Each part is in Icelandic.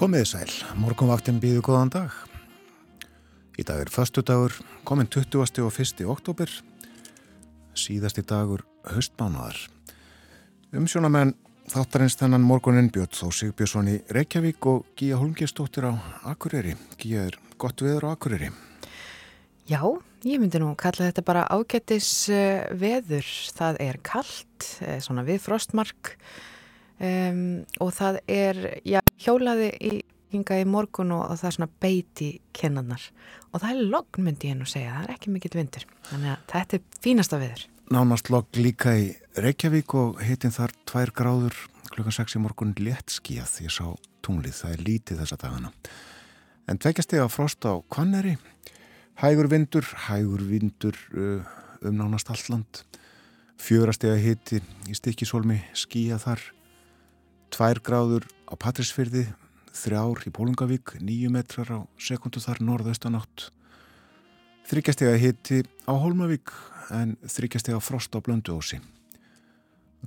Komiði sæl, morgunvaktin býðu góðan dag. Í dag er förstu dagur, komin 20. og 1. oktober, síðasti dagur höstmánaðar. Umsjónamenn þáttarins þennan morgunin Björn Þó Sigbjörnsson í Reykjavík og Gíja Holmgjörnsdóttir á Akureyri. Gíja er gott veður á Akureyri. Já, ég myndi nú kalla þetta bara ágættis uh, veður. Það er kallt, uh, svona við frostmark um, og það er, já, hjólaði í hinga í morgun og, og það er svona beiti kennannar og það er logn myndi ég nú segja, það er ekki mikill vindur. Þannig að þetta er fínasta veður. Nánast logg líka í Reykjavík og hitin þar tvær gráður klukkan 6 í morgun létt skíað. Ég sá tunglið, það er lítið þessa dagana. En tvekjast ég að frosta á Kvanneri Hægur vindur, hægur vindur uh, um nánast alland, fjörastega hitti í stikkisólmi, skýja þar, tvær gráður á Patrísfyrði, þrjár í Pólungavík, nýju metrar á sekundu þar norðaustanátt, þryggjastega hitti á Holmavík en þryggjastega frost á Blönduósi,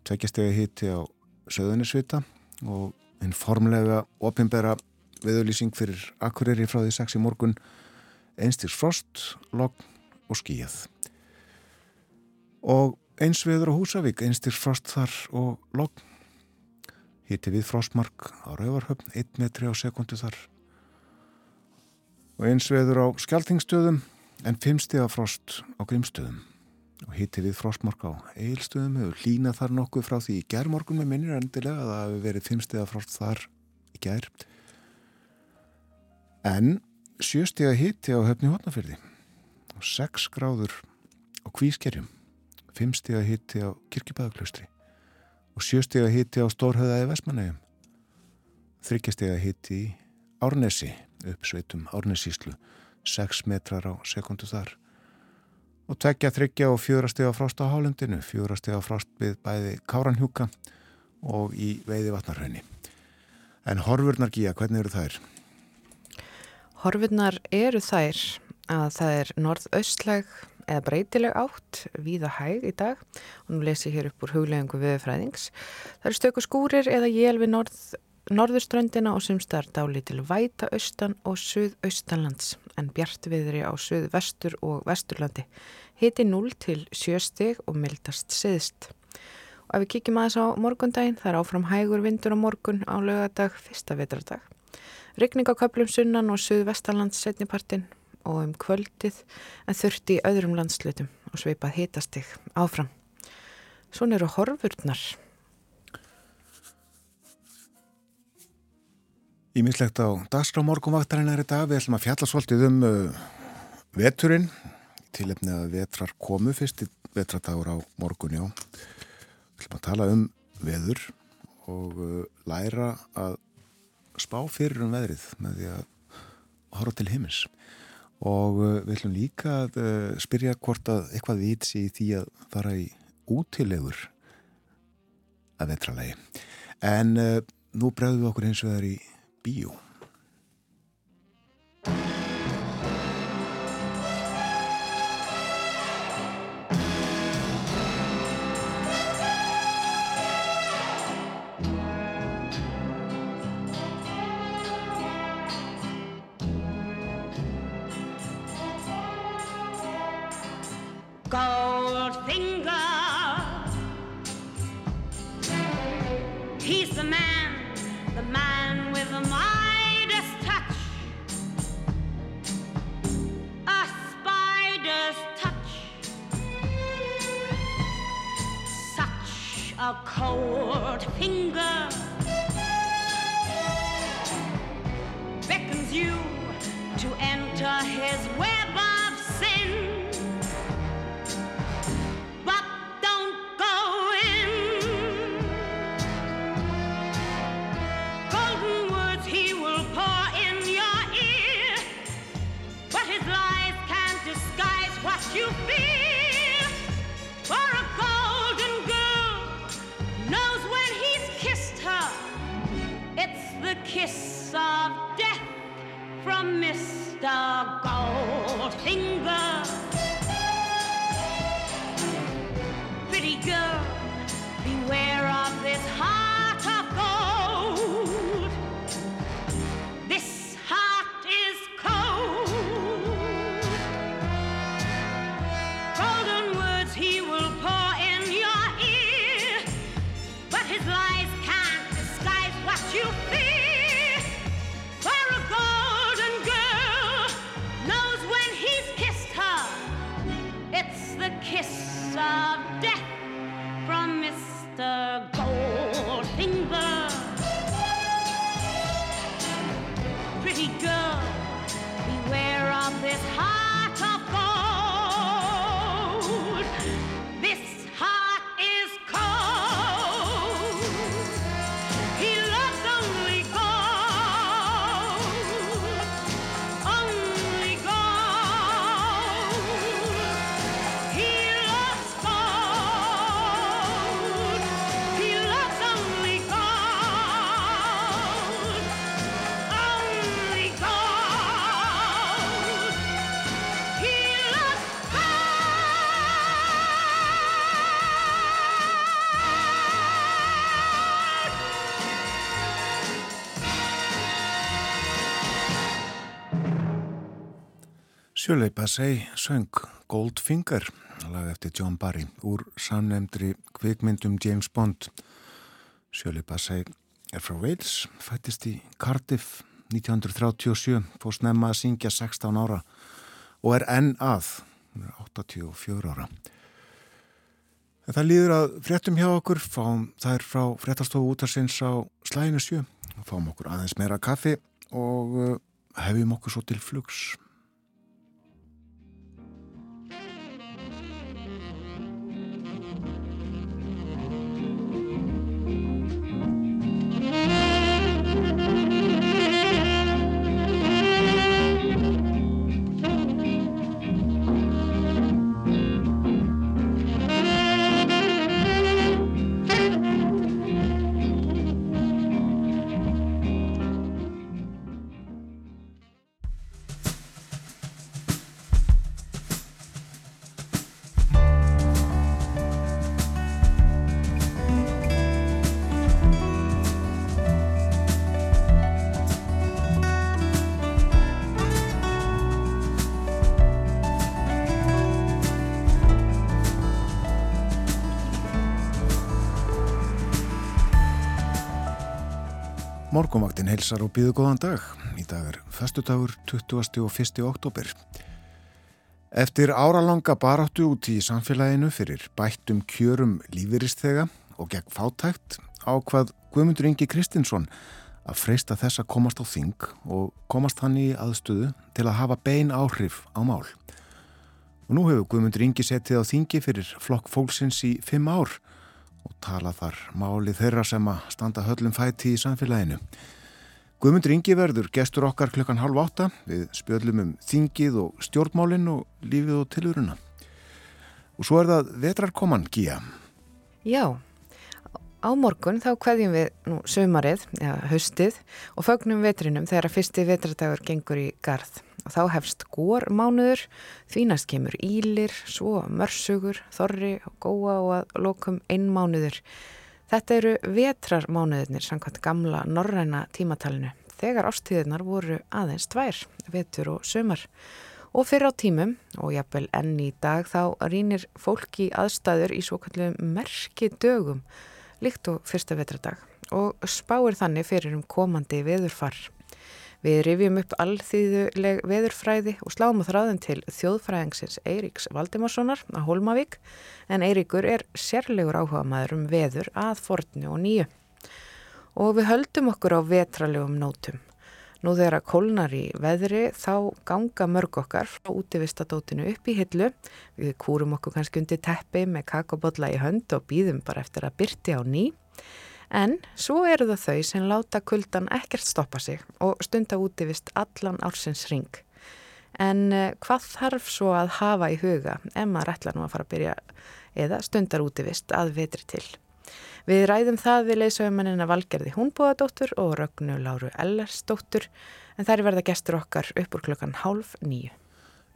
tveggjastega hitti á Söðunisvita og einn formlega ofinbera viðulýsing fyrir Akureyri frá því 6 í morgun einstirs frost, logg og skíjað. Og eins viður á Húsavík, einstirs frost þar og logg. Híti við frostmark á Rauvarhöfn, 1 metri á sekundu þar. Og eins viður á Skeltingstöðum en 5 stiga frost á Grímstöðum. Og híti við frostmark á Eilstöðum, hefur línað þar nokkuð frá því í gerðmorgun með minnir endilega að það hefur verið 5 stiga frost þar í gerð. En sjöstega hitti á höfni hótnafyrði og 6 gráður á kvískerjum 5 stega hitti á kirkibæðaklaustri og 7 stega hitti á stórhauðaði Vestmanægum 3 stega hitti í Árnesi uppsveitum Árnesíslu 6 metrar á sekundu þar. Og tvekja, þryggja og fjóra stega frost á hálundinu fjóra stega frost við bæði Káranhjúka og í veiði vatnarhaunni en horfurnar gíja, hvernig eru þær? Horfurnar eru þær að það er norðaustleg eða breytileg átt víða hæg í dag og nú les ég hér upp úr huglegingu viðfræðings. Það eru stöku skúrir eða jél við norð, norðurströndina og sumstar dáli til væta austan og suðaustanlands en bjart viðri á suðvestur og vesturlandi. Hiti 0 til 7 stig og mildast siðst. Og ef við kíkjum aðeins á morgundaginn, það er áfram hægur vindur á morgun á lögadag, fyrsta vetradag. Rykning á köplum sunnan og suðvestalands setnipartin og um kvöldið en þurfti í öðrum landslutum og sveipað hitastig áfram. Svon eru horfurnar. Ímislegt á dagskrá morgunvaktarinnar í dag. Við ætlum að fjalla svolítið um uh, veturinn til efni að vetrar komu fyrst í vetradagur á morgun, já. Við ætlum að tala um veður og uh, læra að spá fyrir um veðrið með því að horfa til himins og uh, við ætlum líka að uh, spyrja hvort að eitthvað vits í því að fara í útilegur að vetralegi en uh, nú bregðum við okkur eins og það er í bíó a cold finger beckons you to enter his web. Gold. Sing Shirley Bassey söng Goldfinger, lag eftir John Barry, úr samnefndri kvikmyndum James Bond. Shirley Bassey er frá Wales, fættist í Cardiff 1937, fór snemma að syngja 16 ára og er enn að, 84 ára. En það líður að fréttum hjá okkur, fáum, það er frá fréttastofu útarsins á slæðinu sjö, fáum okkur aðeins meira kaffi og uh, hefjum okkur svo til flugs. Heilsar og býðu góðan dag. Í dag er festudagur 20. og 1. oktober. Eftir áralanga baráttu út í samfélaginu fyrir bættum kjörum lífyristega og gegn fátækt ákvað Guðmundur Ingi Kristinsson að freysta þess að komast á þing og komast hann í aðstöðu til að hafa bein áhrif á mál. Og nú hefur Guðmundur Ingi setið á þingi fyrir flokk fólksins í fimm ár og tala þar máli þeirra sem að standa höllum fæti í samfélaginu. Guðmundur Ingi verður gestur okkar klukkan halv átta við spjöllum um þingið og stjórnmálinn og lífið og tiluruna. Og svo er það vetrarkoman, Gíja. Já, á morgun þá hvaðjum við nú sömarið, ja, höstið og fögnum vetrinum þegar að fyrsti vetradagur gengur í garð og þá hefst gór mánuður, því næst kemur ílir, svo mörsugur, þorri og góa og að lokum einn mánuður. Þetta eru vetrarmánuðurnir samkvæmt gamla norræna tímatalinu þegar ástíðunar voru aðeins tvær, vetur og sömar. Og fyrir á tímum, og jafnvel enn í dag, þá rínir fólki aðstæður í svo kallum merki dögum, líkt og fyrsta vetradag, og spáir þannig fyrir um komandi veðurfar. Við rifjum upp allþýðuleg veðurfræði og sláum á þráðin til þjóðfræðingsins Eiríks Valdimarssonar að Holmavík en Eiríkur er sérlegur áhuga maður um veður að fornu og nýju. Og við höldum okkur á vetralegum nótum. Nú þegar að kólnar í veðri þá ganga mörg okkar frá útivistadótinu upp í hillu. Við kúrum okkur kannski undir teppi með kakobotla í hönd og býðum bara eftir að byrti á nýj. En svo eru það þau sem láta kuldan ekkert stoppa sig og stunda útivist allan ársins ring. En uh, hvað þarf svo að hafa í huga ef maður ætla nú að fara að byrja eða stundar útivist að vetri til? Við ræðum það við leysauðmennina Valgerði Húnbúadóttur og Rögnu Láru Ellersdóttur en þær verða gestur okkar upp úr klokkan hálf nýju.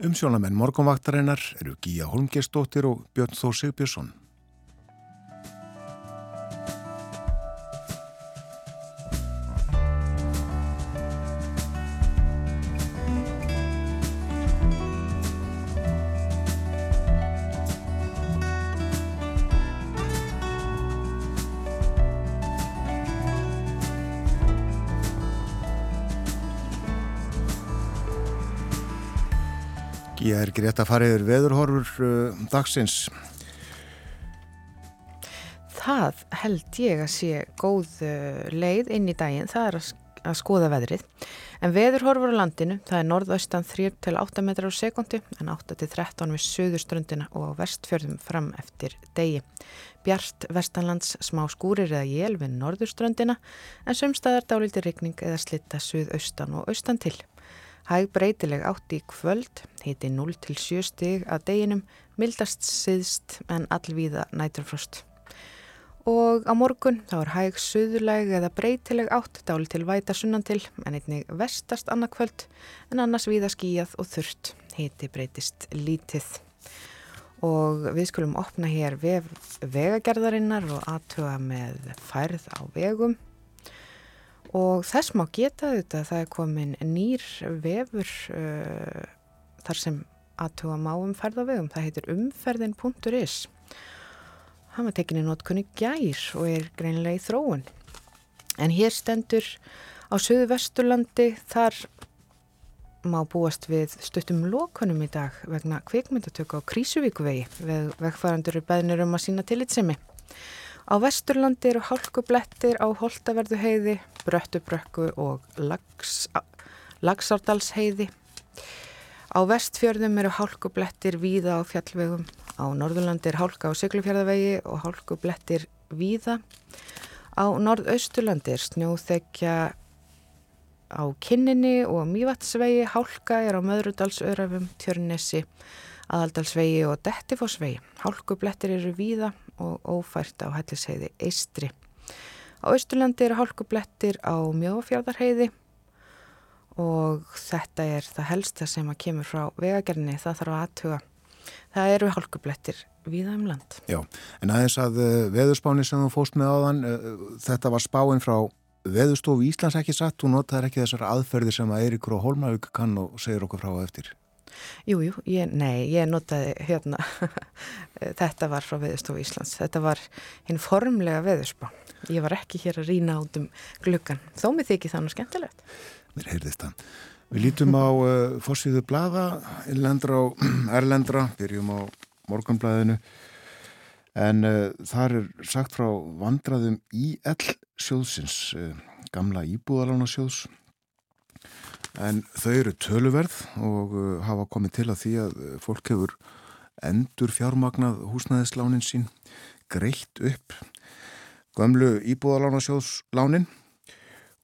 Umsjónamenn morgunvaktarinnar eru Gíja Holmgersdóttir og Björn Þór Sigbjörnsson. Ég er rétt að fara yfir veðurhorfur uh, dagsins. Það held ég að sé góð uh, leið inn í daginn, það er að, skoða veðrið. En veðurhorfur á landinu, það er norðaustan 3-8 metrar á sekundi en 8-13 við söðuströndina og vestfjörðum fram eftir degi. Bjart vestanlands smá skúrir eða jél við norðurströndina en sömstaðar dálíti regning eða slitta söðaustan og austan til. Hæg breytileg átt í kvöld, heiti 0 til 7 stig að deginum, mildast siðst en allvíða næturfrost. Og á morgun þá er hæg suðuleg eða breytileg átt dáli til væta sunnan til en einnig vestast annarkvöld en annars víða skíjað og þurft, heiti breytist lítið. Og við skulum opna hér vegagerðarinnar og aðtuga með færð á vegum. Og þess má geta þetta, það er komin nýr vefur, uh, þar sem aðtuga má um ferðavegum. Það heitir umferðin.is. Hann var tekinni notkunni gær og er greinilega í þróun. En hér stendur á söðu vesturlandi þar má búast við stuttum lókunum í dag vegna kvikmyndatöku á Krísuvíkuvegi. Vegfærandur eru beðnir um að sína tilitsemi. Á vesturlandi eru hálkublettir á Holtaverðuheiði, Bröttubrökku og Lags, Lagsárdalsheiði. Á vestfjörðum eru hálkublettir víða á fjallvegum. Á norðurlandi er hálka á Siglufjörðavegi og hálkublettir víða. Á norðausturlandi er snjóþekja á kinninni og mývatsvegi, hálka er á möðrudalsörafum, tjörnessi, aðaldalsvegi og dettifossvegi. Hálkublettir eru víða og ófært á helliseiði eistri. Á austurlandi eru hálkublettir á mjófjörðarheiði og þetta er það helsta sem að kemur frá vegagerni, það þarf að aðtuga. Það eru hálkublettir víða um land. Já, en aðeins að uh, veðurspáni sem þú fóst með áðan, uh, þetta var spáin frá veðurstofu Íslands ekki satt, þú notaður ekki þessar aðferði sem að Eiríkur og Hólmavík kann og segir okkur frá eftir. Jú, jú, nei, ég notaði hérna, þetta var frá veðurstofu Íslands, þetta var hinn formlega veðurspá. Ég var ekki hér að rína át um gluggan, þó með þykir þannig skemmtilegt. Mér heyrðist það. Við lítum á uh, fórsvíðu blada, innlendra og erlendra, byrjum á morgunblæðinu en uh, þar er sagt frá vandraðum IL sjóðsins, uh, gamla íbúðalána sjóðs en þau eru töluverð og uh, hafa komið til að því að fólk hefur endur fjármagnað húsnæðislánin sín greitt upp gamlu íbúðalána sjóðslánin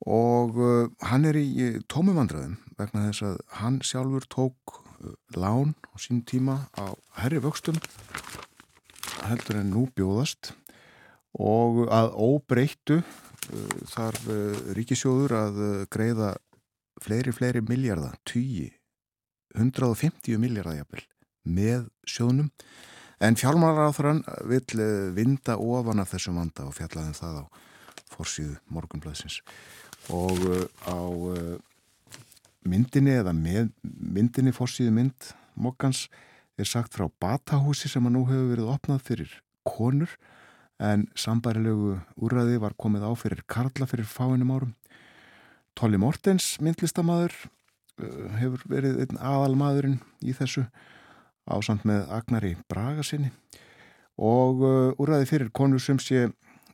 og hann er í tómumvandraðum vegna þess að hann sjálfur tók lán á sín tíma á herri vöxtum heldur en nú bjóðast og að óbreyttu uh, þarf uh, ríkisjóður að uh, greiða fleiri, fleiri miljardar, 10, 150 miljardar jafnvel með sjónum en fjármálaráþrann vil vinda ofan af þessum vanda og fjallaðum það á fórsíðu morgunblæðsins og á myndinni eða með myndinni fórsíðu mynd mokkans er sagt frá batahúsi sem að nú hefur verið opnað fyrir konur en sambarilegu úrraði var komið á fyrir Karla fyrir fáinum árum. Tolli Mortens, myndlistamæður, uh, hefur verið einn aðalmaðurinn í þessu ásamt með Agnari Braga sinni og uh, úrraði fyrir konur sem sé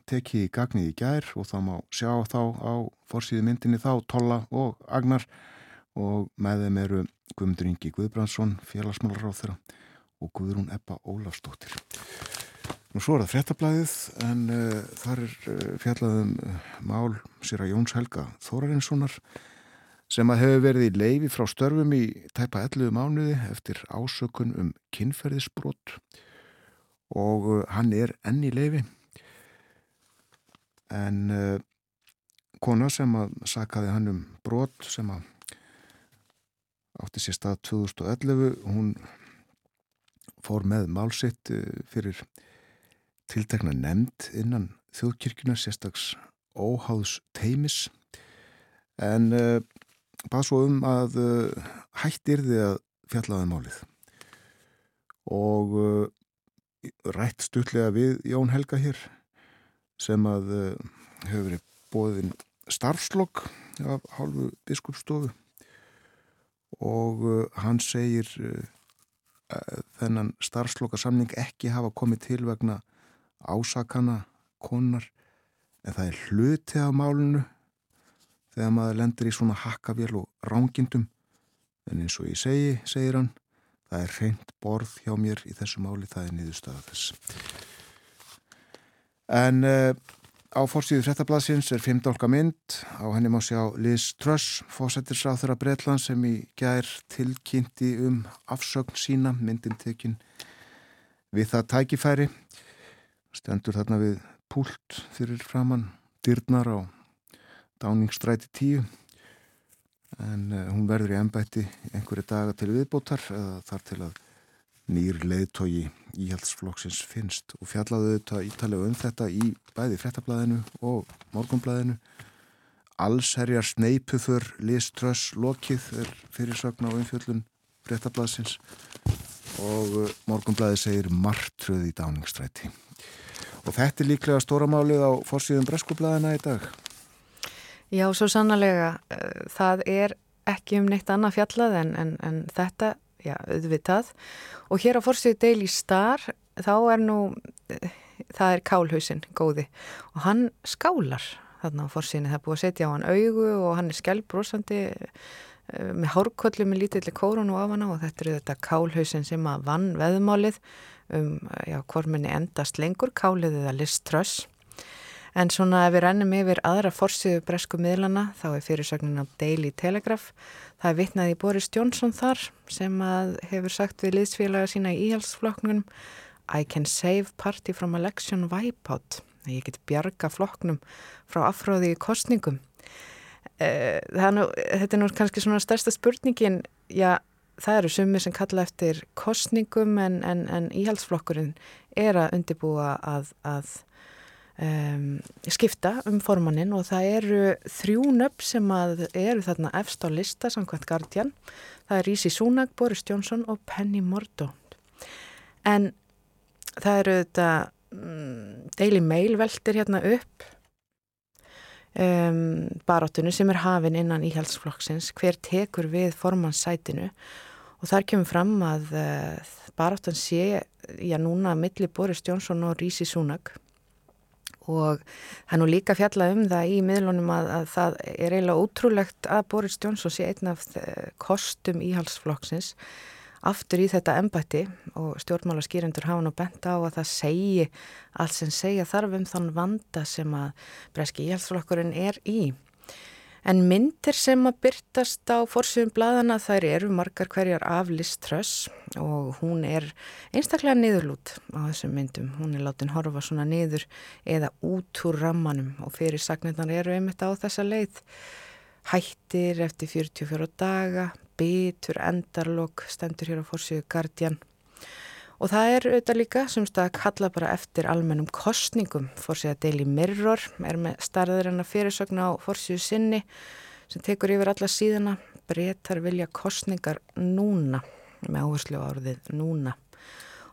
tekið í gagnið í gær og þá má sjá þá á fórsíðu myndinni þá Tolla og Agnar og með þeim eru Guðmundur Ingi Guðbrandsson, félagsmálaráð þeirra og Guðrún Ebba Ólafsdóttir. Nú svo er það frettablaðið en uh, þar er uh, fjallaðum uh, mál sér að Jóns Helga Þórarinssonar sem að hefur verið í leifi frá störfum í tæpa 11 mánuði eftir ásökun um kynferðisbrott og hann er enn í leifi en kona sem að sakaði hann um brott sem að átti sér stað 2011 hún fór með málsitt eh, fyrir tiltekna nefnd innan þjóðkirkuna sérstags óháðs teimis en uh, bað svo um að uh, hættir þið að fjallaði um málið. Og uh, rætt stutlega við Jón Helga hér sem að hefur verið bóðin starfslokk af hálfu biskupstofu og hann segir þennan starfsloka samning ekki hafa komið til vegna ásakana konar en það er hluti af málunu þegar maður lendur í svona hakkavél og rángindum. En eins og ég segi, segir hann það er reynd borð hjá mér í þessu máli, það er niðurstaða þess. En uh, Á fórstíðu frettablasins er fimmdólka mynd, á henni má sjá Liz Truss, fósættisráþur af Breitland sem í gær tilkynnti um afsögn sína, myndin tekinn við það tækifæri, stendur þarna við púlt fyrir framann, dyrnar á Dáningsstræti 10, en uh, hún verður í ennbætti einhverju daga til viðbótar eða þar til að nýr leiðtogi íhaldsflokksins finnst og fjallaðu þetta ítalega um þetta í bæði frettablaðinu og morgunblaðinu. Allsherjar sneipu fyrr liströss lokið er fyrirsögn á umfjöllun Brettablasins og uh, Morgunblæði segir martröð í dáningstræti. Og þetta er líklega stóramálið á fórsíðum Breskublaðina í dag. Já, svo sannlega. Uh, það er ekki um neitt annað fjallað en, en, en þetta, já, auðvitað. Og hér á fórsíðu Daily Star, þá er nú, uh, það er Kálhausin, góði. Og hann skálar þarna á fórsíðinu. Það er búið að setja á hann augu og hann er skjálbrósandi Eh, með hárkollu með lítilli kórun og afana og þetta er þetta kálhausin sem að vann veðmálið um já, hvorminni endast lengur, kálið eða liströss. En svona ef við rennum yfir aðra forsiðu bresku miðlana þá er fyrirsögnin á Daily Telegraph. Það er vitnaði Boris Johnson þar sem að hefur sagt við liðsfélaga sína í íhalsflokknum I can save party from election wipeout. Ég get bjarga flokknum frá afhróði í kostningum. Eh, nú, þetta er nú kannski svona stærsta spurningin, já það eru sumir sem kalla eftir kostningum en, en, en íhalsflokkurinn er að undibúa að, að um, skipta um formannin og það eru þrjú nöpp sem eru þarna efst á lista samkvæmt Guardian. Það er Rísi Súnag, Boris Johnson og Penny Mordaunt. En það eru þetta um, Daily Mail veldir hérna upp um, barátunni sem er hafin innan íhjálpsflokksins, hver tekur við formanssætinu og þar kemur fram að uh, baráttan sé, já núna milli Boris Jónsson og Rísi Súnag og er nú líka fjallað um það í miðlunum að, að það er eiginlega ótrúlegt að Boris Jónsson sé einn af eh, kostum íhalsflokksins aftur í þetta embætti og stjórnmála skýrendur hafa nú bent á að það segi allt sem segja þarfum þann vanda sem að breski íhaldsflokkurinn er í. En myndir sem að byrtast á fórsöfum bladana þær eru margar hverjar af Liz Truss og hún er einstaklega niðurlút á þessum myndum. Hún er látin horfa svona niður eða út úr rammanum og fyrir sagnirnar eru einmitt á þessa leið. Hættir eftir 44 daga, bitur endarlokk stendur hér á fórsíðu Guardian og það er auðvitað líka sem stað að kalla bara eftir almennum kostningum fórsíða Daily Mirror er með starður en að fyrirsögna á fórsíðu sinni sem tekur yfir alla síðana breytar vilja kostningar núna með áherslu á árið núna.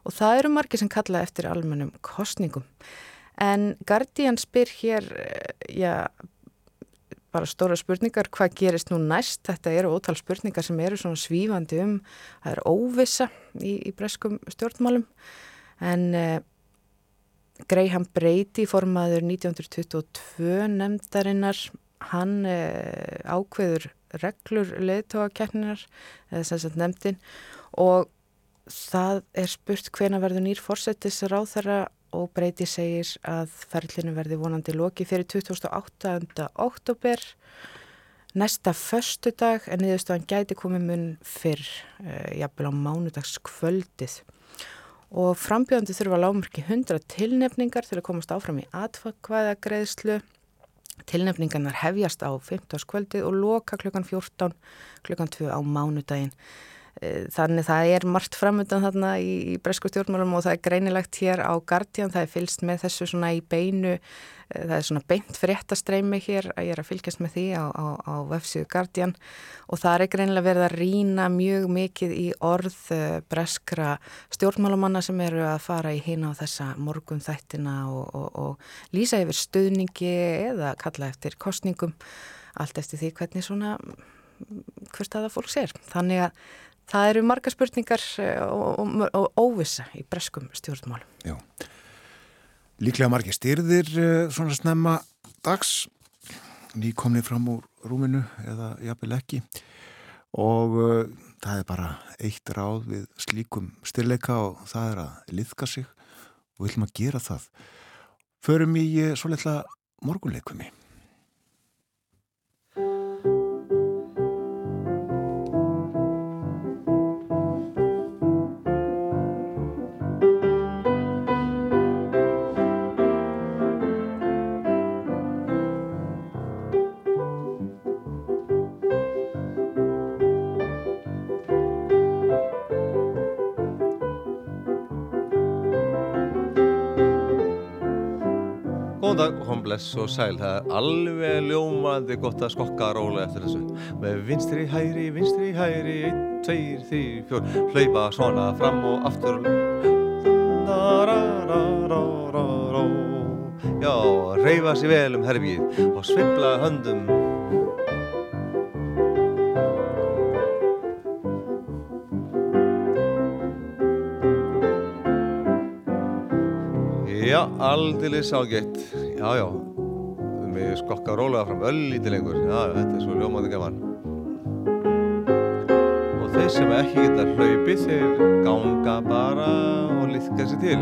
Og það eru margir sem kalla eftir almennum kostningum en Guardian spyr hér já bara stóra spurningar, hvað gerist nú næst? Þetta eru ótal spurningar sem eru svona svífandi um, það er óvisa í, í breskum stjórnmálum. En eh, Greyham Brady formaður 1922 nefndarinnar hann eh, ákveður reglur leðtóakerninar eða sem sagt nefndin og það er spurt hvena verður nýr fórsetis ráð þeirra og breyti segir að ferlinu verði vonandi loki fyrir 2008. oktober næsta förstu dag en niðurstofan gæti komið mun fyrr uh, jafnvel á mánudagskvöldið og frambjöndi þurfa lágmörki 100 tilnefningar til að komast áfram í atvakvæða greiðslu tilnefningarnar hefjast á 15. kvöldið og loka klukkan 14 klukkan 2 á mánudaginn Eh, þannig það er margt framöndan þarna í, í bresku stjórnmálum og það er greinilegt hér á Guardian, það er fylst með þessu svona í beinu, eh, það er svona beint fréttastreimi hér. Að ég er að fylgjast með því á, á, á vefsíðu Guardian. Og það er greinilega verið að rína mjög mikið í orð eh, breskra stjórnmálumanna sem eru að fara í hína á þessa morgun þættina og, og, og lýsa yfir stuðningi eða kalla eftir kostningum, allt eftir því hvernig svona hvert aða fólk sér. Þannig að það eru marga spurningar eh, og, og, og óvisa í breskum stjórnmálum. Já, líklega margi styrðir eh, svona snemma dags, nýkomni fram úr rúminu eða jafnvel ekki og uh, það er bara eitt ráð við slíkum styrleika og það er að liðka sig og við viljum að gera það. Förum í uh, svo litla morgunleikunni. Góðan dag, hún bless og sæl. Það er alveg ljómandi gott að skokka róla eftir þessu. Með vinstri, hæri, vinstri, hæri, einn, tveir, þýr, fjór. Hlaupa svona fram og aftur. Já, reyfa sér vel um herfið og svibla höndum. Já, aldilis ágætt. Já, já. Við skokka rólega fram öllítið lengur. Já, þetta er svo ljómaði gaman. Og þeir sem ekki geta hlaupið, þeir ganga bara og liðka sér til.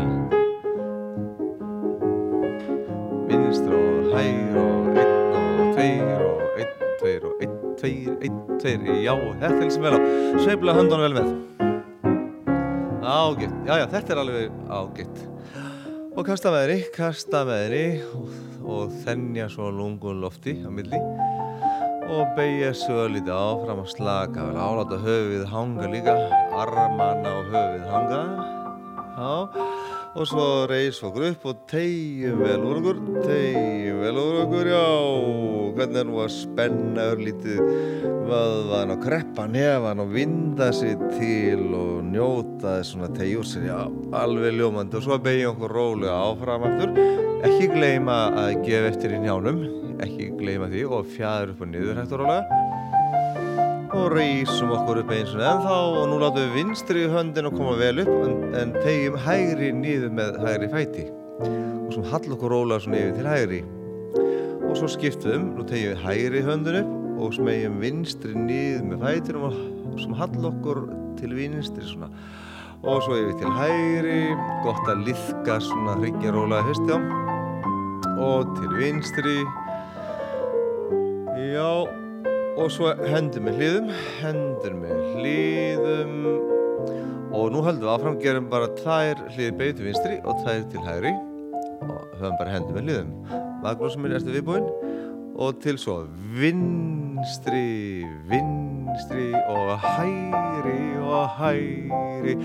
Vinstur og hær og einn og tveir og einn, tveir og einn, tveir, einn, tveir. Já, þetta er sem vel á. Sveifla höndunum vel með. Ágætt. Já, já, þetta er alveg ágætt og kasta meðri, kasta meðri og, og þennja svo lungun lofti á milli. Og beigja svo lítið áfram að slaka vel áláta höfuð hanga líka armanna og höfuð hanga. Já, og svo reys okkur upp og tegjum vel úr okkur tegjum vel úr okkur, já. Hvernig er nú að spenna örlítið vöðvan og kreppa nefan og vinda sér til og njóta þess svona tegjur sér, já, alveg ljómandi. Og svo beigja okkur rólega áfram aftur. Ekki gleyma að gefa eftir í njánum ekki gleyma því. Og fjæður upp og niður hægt og rólega og reysum okkur upp eins og ennþá og nú látum við vinstri í höndin og koma vel upp en, en tegjum hægri niður með hægri fæti. Og svo hall okkur rólega svona yfir til hægri. Og svo skiptum, nú tegjum við hægri höndin upp og smegjum vinstri niður með fætinum og svo hall okkur til vinstri svona. Og svo yfir til hægri gott að liðka svona hryggja rólega fyrst já og til vinstri. Já og svo hendur með hlýðum hendur með hlýðum og nú höldum við áfram gerum bara tvær hlýði beigð til vinstri og tvær til hægri. Og höfum bara hendur með hlýðum Magnús minn erstu viðbúinn og til svo vinstri vinstri og hægri og hægri.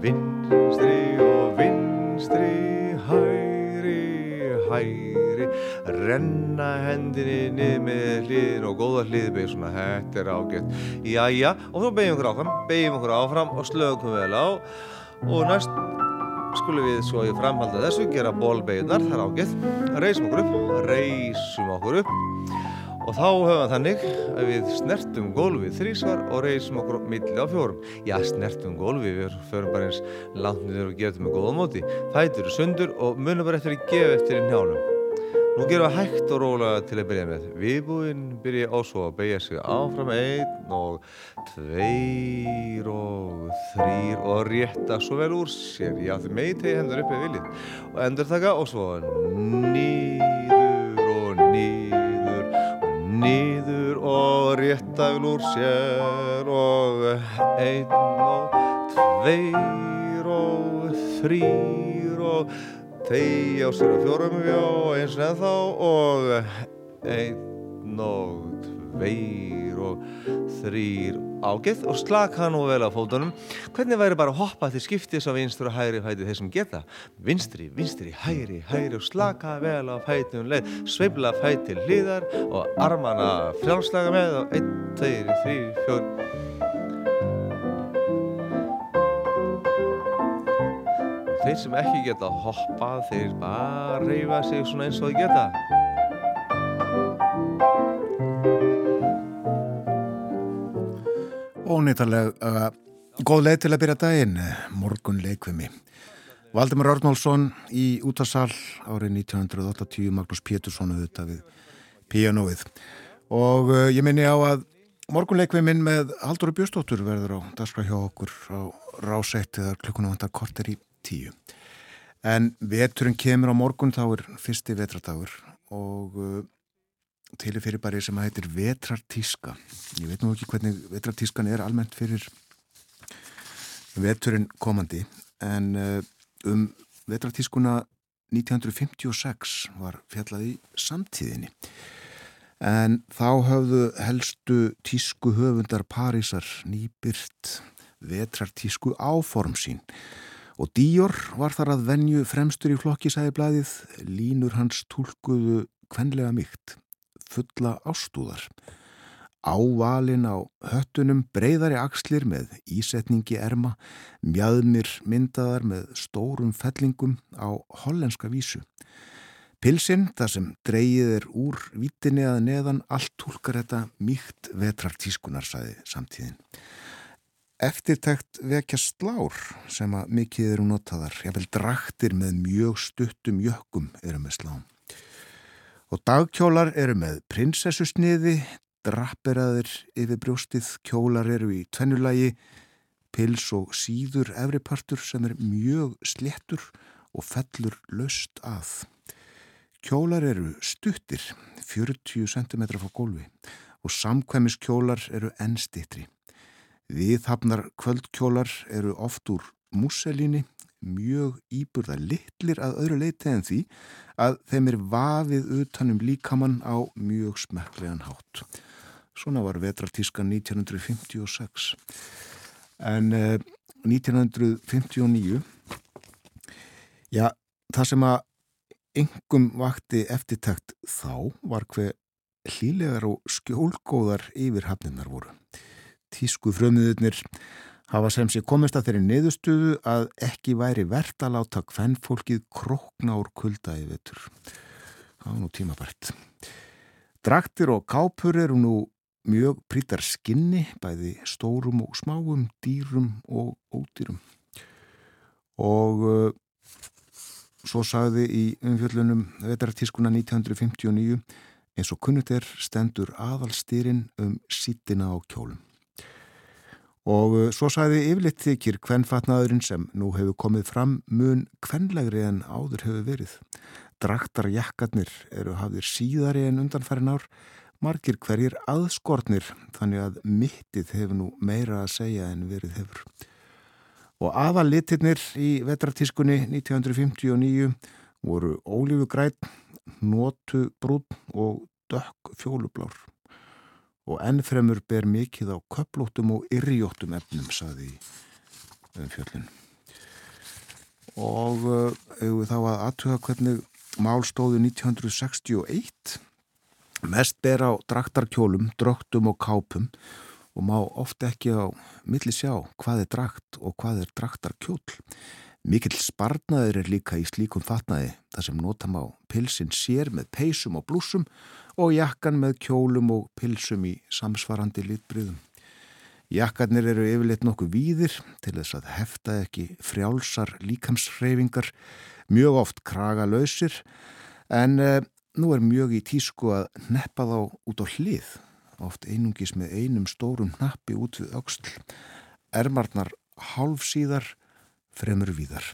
Vinstri og vinstri hægri hægri renna hendinni niður með hliðin og góða hliðbeig svona, þetta er ágætt. Jæja, og þá beigjum okkur áfram beigjum okkur áfram og slögum vel á. Og næst skulum við svo í framhalda þessu gera bólbeigjunar, það er ágætt. Reysum okkur upp, reysum okkur upp og þá höfum þannig að við snertum gólfið þrísvar og reysum okkur milli á fjórum já, snertum gólfið, við förum bara eins langt niður og gefum með góða móti fætur sundur og munum bara eftir að gefa eftir í njánum Nú gerum við hægt og rólega til að byrja með. Viðbúinn byrja á svo að beigja sig áfram einn og tveir og þrýr og rétta svo vel úr sér. Já þið megi tegi hendur upp eða viljið. Og endur taka og svo nýður og rétta vel úr sér og einn og tveir og þrýr og Þegi á sér að fjórum fjó eins og ennþá og einn og tveir og þrýr ágætt og slaka nú vel á fótunum. Hvernig væri bara að hoppa til skiptis á vinstur og hægri fæti þeir sem geta? Vinstri, vinstri, hægri, hægri og slaka vel á fæti um leið. Sveibla fæti hlýðar og armana frjálslaga með og einn, tveir, þrýr, fjór. þeir sem ekki geta hoppað þeir bara reyfa sig svona eins og þeir geta Ónýttarlega uh, góð leið til að byrja daginn morgun leikvimi Valdemar Örnálsson í útarsal árið 1980 Magnús Pétursson auðvitað við pianoið og uh, ég minni á að morgunleikviminn með Haldur Björnstóttur verður á dagskrá hjá okkur á rásætti þar klukkuna vantar korter í tíu. En veturinn kemur á morgun þá er fyrsti vetradagur og uh, til er fyrir bara sem heitir vetrartíska. Ég veit nú ekki hvernig vetrartískan er almennt fyrir veturinn komandi en uh, um vetrartískuna 1956 var fjallað í samtíðinni. En þá höfðu helstu tísku höfundar Parísar nýbyrt vetrartísku áform sín Og Díor var þar að venju fremstur í flokkisæði blæðið, línur hans tólkuðu kvenlega mygt, fulla ástúðar. Ávalin á höttunum breyðari axlir með ísetningi erma, mjöðmir myndaðar með stórum fellingum á hollenska vísu. Pilsinn, það sem dreyið er úr vítinni að neðan, allt tólkar þetta mýkt vetrartískunar, sæði samtíðin. Eftirtækt vekja slár sem að mikið eru notaðar, jáfnveil draktir með mjög stuttum jökkum eru með slám. Og dagkjólar eru með prinsessusniði, drapperaðir yfir brjóstið, kjólar eru í tvennulagi, pils og síður efripartur sem er mjög sléttur og fellur löst að. Kjólar eru stuttir, 40 cm frá gólfi og samkvæmiskjólar eru ennstittri. Viðhafnar kvöldkjólar eru oft úr múselíni, mjög íburða litlir að öðru leiti en því að þeim er vafið utanum líkamann á mjög smekklegan hátt. Svona var vetratískan 1956. En eh, 1959, já, það sem að yngum vakti eftirtækt þá var hver hlýlegar og skjólgóðar yfir hafninnar voru tísku frömiðurnir hafa sem sé komist að þeirri niðurstöðu að ekki væri verðt að láta hvern fólkið krokna úr kulda í vetur. Það var nú tímabært. Draktir og kápur eru nú mjög prítar skinni, bæði stórum og smáum, dýrum og ódýrum. Og uh, svo sagði í umfjöllunum vetartískuna 1959 eins og kunnut er stendur aðalstýrin um sítina á kjólum. Og uh, svo sæði yfirleitt þykir kvennfatnaðurinn sem nú hefur komið fram mun kvennlegri en áður hefur verið. Draktarjakkarnir eru hafðir síðari en undanfærin ár, margir hverjir aðskortnir þannig að mittið hefur nú meira að segja en verið hefur. Og aðalittirnir í vetratískunni 1959 voru ólífugrætt, nótu brún og dökk fjólublár og ennfremur ber mikið á köplóttum og yrjóttum efnum, saði fjöllin. Og uh, þá að aðtuga hvernig málstóðu 1961 mest ber á draktarkjólum, dröktum og kápum og má ofta ekki á milli sjá hvað er drakt og hvað er draktarkjól. Mikill sparnaður er líka í slíkum fatnaði þar sem notam á pilsin sér með peysum og blúsum og jakkan með kjólum og pilsum í samsvarandi litbriðum. Jakkarnir eru yfirleitt nokkuð víðir til þess að hefta ekki frjálsar líkamshreyfingar, mjög oft kraga lausir en eh, nú er mjög í tísku að neppa þá út á hlið, oft einungis með einum stórum nappi út við auksl, ermarnar hálfsíðar fremur víðar.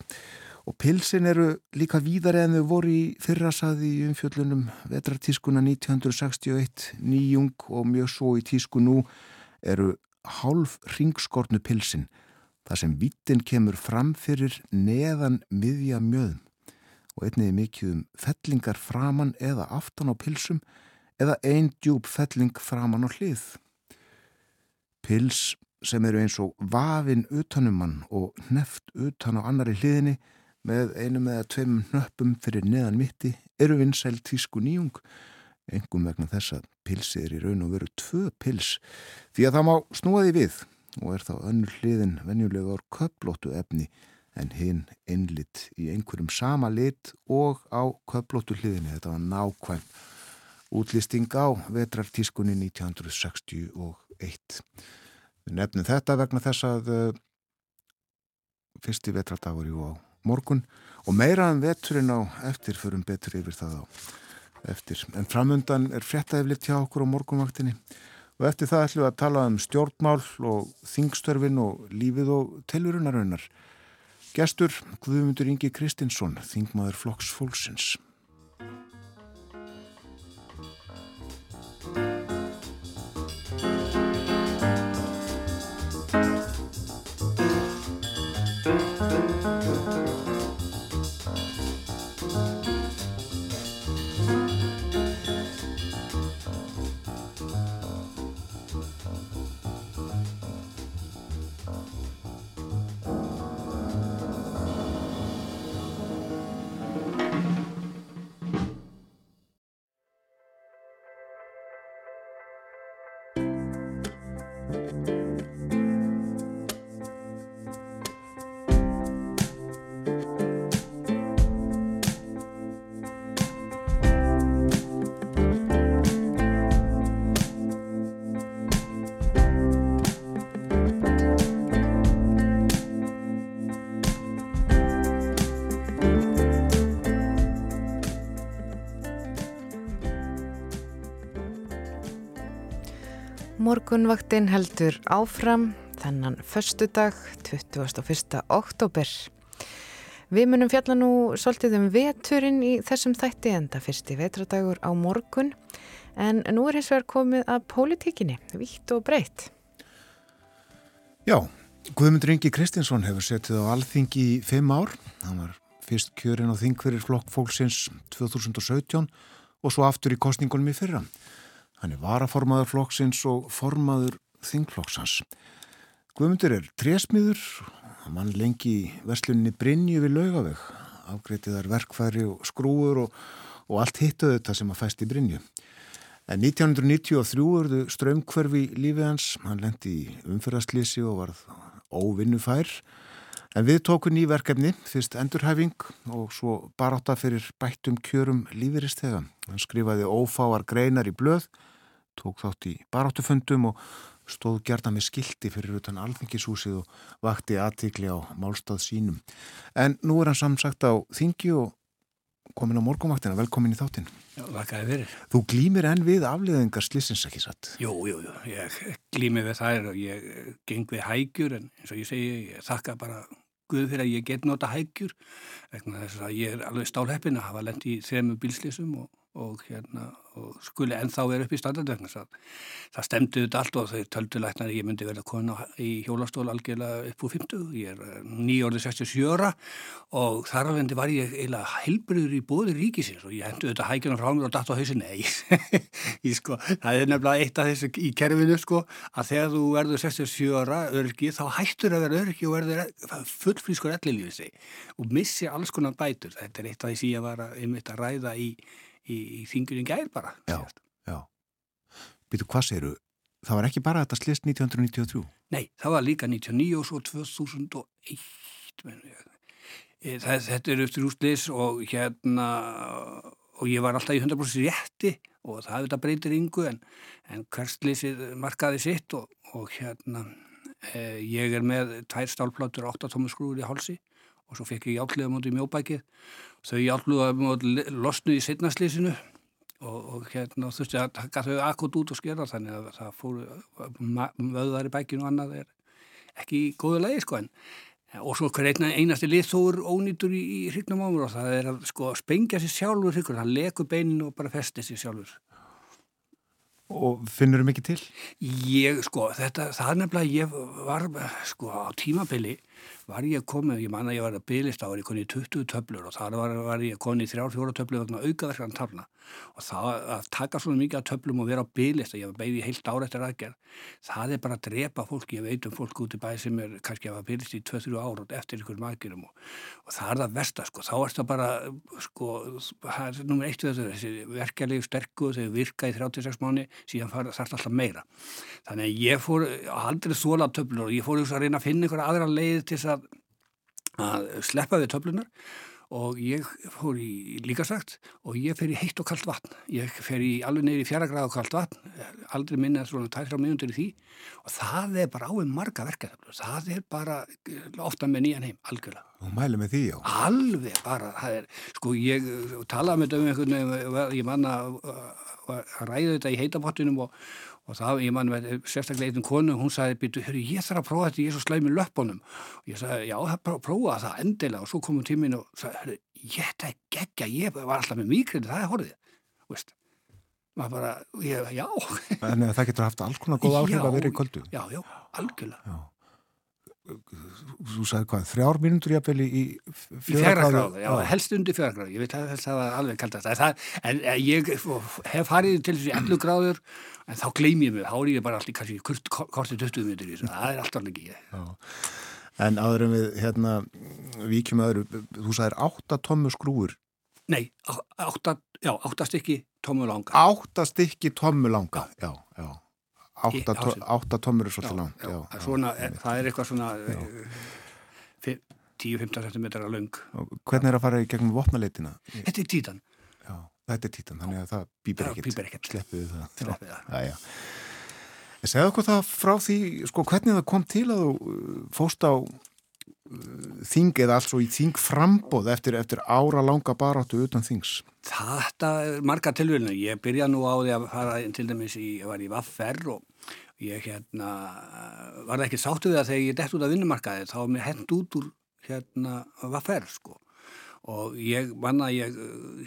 Og pilsin eru líka víðar en þau voru í fyrrasaði í umfjöllunum vetratískuna 1961, nýjung og mjög svo í tísku nú eru hálf ringskortnu pilsin, þar sem vittin kemur fram fyrir neðan miðja mjöðum og einniði mikið um fellingar framann eða aftan á pilsum eða einn djúb felling framann á hlið. Pils sem eru eins og vafin utanumann og neft utan á annari hliðinni með einum eða tveim nöppum fyrir neðan mitti eru vinsæl tísku nýjung. Engum vegna þess að pilsi er í raun og veru tvö pils því að það má snúa því við og er þá önnur hliðin venjulega ár köplóttu efni en hinn einlitt í einhverjum sama lit og á köplóttu hliðinni. Þetta var nákvæm útlisting á vetrartískunni 1961 Við nefnum þetta vegna þess að uh, fyrsti vetradagur jú á morgun og meira en veturinn á eftir förum betur yfir það á eftir. En framundan er frettæflitt hjá okkur á morgunvaktinni og eftir það ætlum við að tala um stjórnmál og þingstörfin og lífið og telurunaraunar. Gestur Guðmundur Ingi Kristinsson, þingmaður Flokks Fólksins. Morgunvaktinn heldur áfram þennan förstu dag 21. oktober. Við munum fjalla nú svolítið um veturinn í þessum þætti enda fyrsti vetradagur á morgun en nú er hins vegar komið að pólitíkinni, vitt og breytt. Já, Guðmundur Ingi Kristinsson hefur setið á alþingi í fimm ár. Hann var fyrst kjörinn á þingverir flokk fólksins 2017 og svo aftur í kostningunum í fyrra. Hann er varaformaður flokksins og formaður þingflokksans. Guðmundur er trésmiður, hann mann lengi í versluninni Brynju við laugaveg, afgreitiðar verkfæri og skrúur og, og allt hittuðu þetta sem að fæst í Brynju. En 1993 urðu strömmkverfi lífið hans, hann lendi í umfyrðastlýsi og varð óvinnufær. En við tókum ný verkefni, fyrst endurhæfing og svo baráta fyrir bættum kjörum lífiristega. Hann skrifaði ófáar greinar í blöð tók þátt í baráttufundum og stóð gerða með skildi fyrir utan alþingishúsið og vakti aðtikli á málstað sínum. En nú er hann samsagt á þingi og komin á morgumvaktina, velkomin í þáttin. Já, þakkaði fyrir. Þú glýmir enn við afliðingar slissins ekki satt? Jú, jú, jú, ég glými við þær og ég geng við hægjur en eins og ég segi, ég þakka bara Guð fyrir að ég get nota hægjur vegna þess að ég er alveg stálheppin að hafa lendi í þremu bílslissum og og, hérna, og skuli ennþá vera upp í standardvegna það stemdi þetta allt og þau töldu læknar ég myndi verða kona í hjólastól algjörlega upp úr 50 ég er eh, nýjórið 67 og þar alveg var ég eiginlega helbriður í bóði ríkisins og ég hendu þetta hækjuna frá mér og datt á hausin nei sko, það er nefnilega eitt af þessu í kerfinu sko, að þegar þú verður 67 örgi þá hættur að vera örgi og verður fullfrískur ellilífið sig og missi alls konar bætur. Þetta er eitt af sem ég var að, að ræða í í, í þingurinn gær bara. Já, já. Býtu, hvað segiru? Það var ekki bara þetta slist 1993? Nei, það var líka 1999 og svo 2001. Það, þetta er eftir úslis og hérna og ég var alltaf í 100% rétti og það þetta breytir yngu en, en hverslisið markaði sitt og, og hérna eh, ég er með tvær stálplátur 8 tómusgrúður í hálsi og svo fekk ég játliða mútið mjóbækið þau játluða losnu í setnaslýsinu og, og hérna þurfti að taka þau akkord út og skera þannig að það fóru vöðar í bækinu og annað er ekki í góðu lagi sko en og svo hver einasti lið þó er ónýtur í, í hrygnum ámur og það er að sko spengja sér sjálfur hrygur, það leku beinin og bara festi sér sjálfur Og finnur þau mikið til? Ég sko, þetta, það er nefnilega ég var sko á tímabili var ég komið, ég man að ég var að bylist á var ég konið í 20 töflur og þar var, var ég konið í 3-4 töflur vegna aukaverkan tafna. Og það að taka svona mikið af töflum og vera á bylist og ég var beigði heilt ára eftir aðgerð það er bara að drepa fólk, ég veit um fólk út í bæ sem er kannski að bylist í 2-3 ára eftir ykkur magirum og, og það er það versta sko, þá er það bara sko, það er nummer eitt við þessu verkeflegu sterku, þau virka í 36 mánu síðan þarf það alltaf meira. Þannig að ég fór aldrei þóla töflur og ég fór að reyna að finna einhverja aðra leið til þess að að sleppa við töflunar og ég fór í líkasagt og ég fer í heitt og kallt vatn. Ég fer í alveg neyri fjara gráð og kallt vatn aldrei minna svona 2-3 minútur í því. Og það er bara áinn marga verkefni. Það er bara ofta með nýjan heim, algjörlega. Og mælu með því já. Alveg bara, það er, sko ég talaði með um einhvern ég manna að ræða þetta í heitapottinum og, og það, ég man með sérstaklega einn konu, hún sagði, býtu, ég þarf að prófa þetta, ég er svo slæm í löpunum og ég sagði, já, prófa það endilega. Og svo komum tímin og sagði, ég þetta er geggja, ég var alltaf með mikrinu, það er horfið, veist maður bara, ég, já. En það getur haft alls konar góð áhrif að vera í kvöldu Já, já, algjörlega. Já. Þú sagði hvað, þrjár mínútur jáfnvel í fjöra gráðu já, helst undir fjöra gráðu, ég veit að það var alveg kaldast. En ég hef farið til þessi 11 gráður en þá gleym ég mig, þá er ég bara alltaf kannski kortið 20 mínútur í þessu, það er alltaf ekki En áðurum við hérna, vikjum öðru þú sagðir 8 tómmu skrúur Nei, 8 já, 8 stykki tómmu langa 8 stykki tómmu langa, já, já átta, to, átta tómur er svolítið langt. Já, já, svona, já, það er eitthvað svona 10-15 cm lang. Hvernig er að fara í gegnum vopnaleitina? Þetta er títan. Þetta er títan, þannig að það býpar ekkert. Býpar ekkert. Sleppiðu það. Sleppiðu það. Já, já. Ég segði okkur það frá því, sko, hvernig það kom til að þú uh, fóst á uh, þing eða alls og í þing frambóð eftir, eftir ára langa baráttu utan þings? Þetta er marga tilvölinu. Ég byrja nú á því að fara til dæmis í, ég var í Vaffer og ég hérna var ekki sáttu við að þegar ég dætt út af vinnumarkaði þá var mér hend út úr hérna Vaffer sko og ég manna ég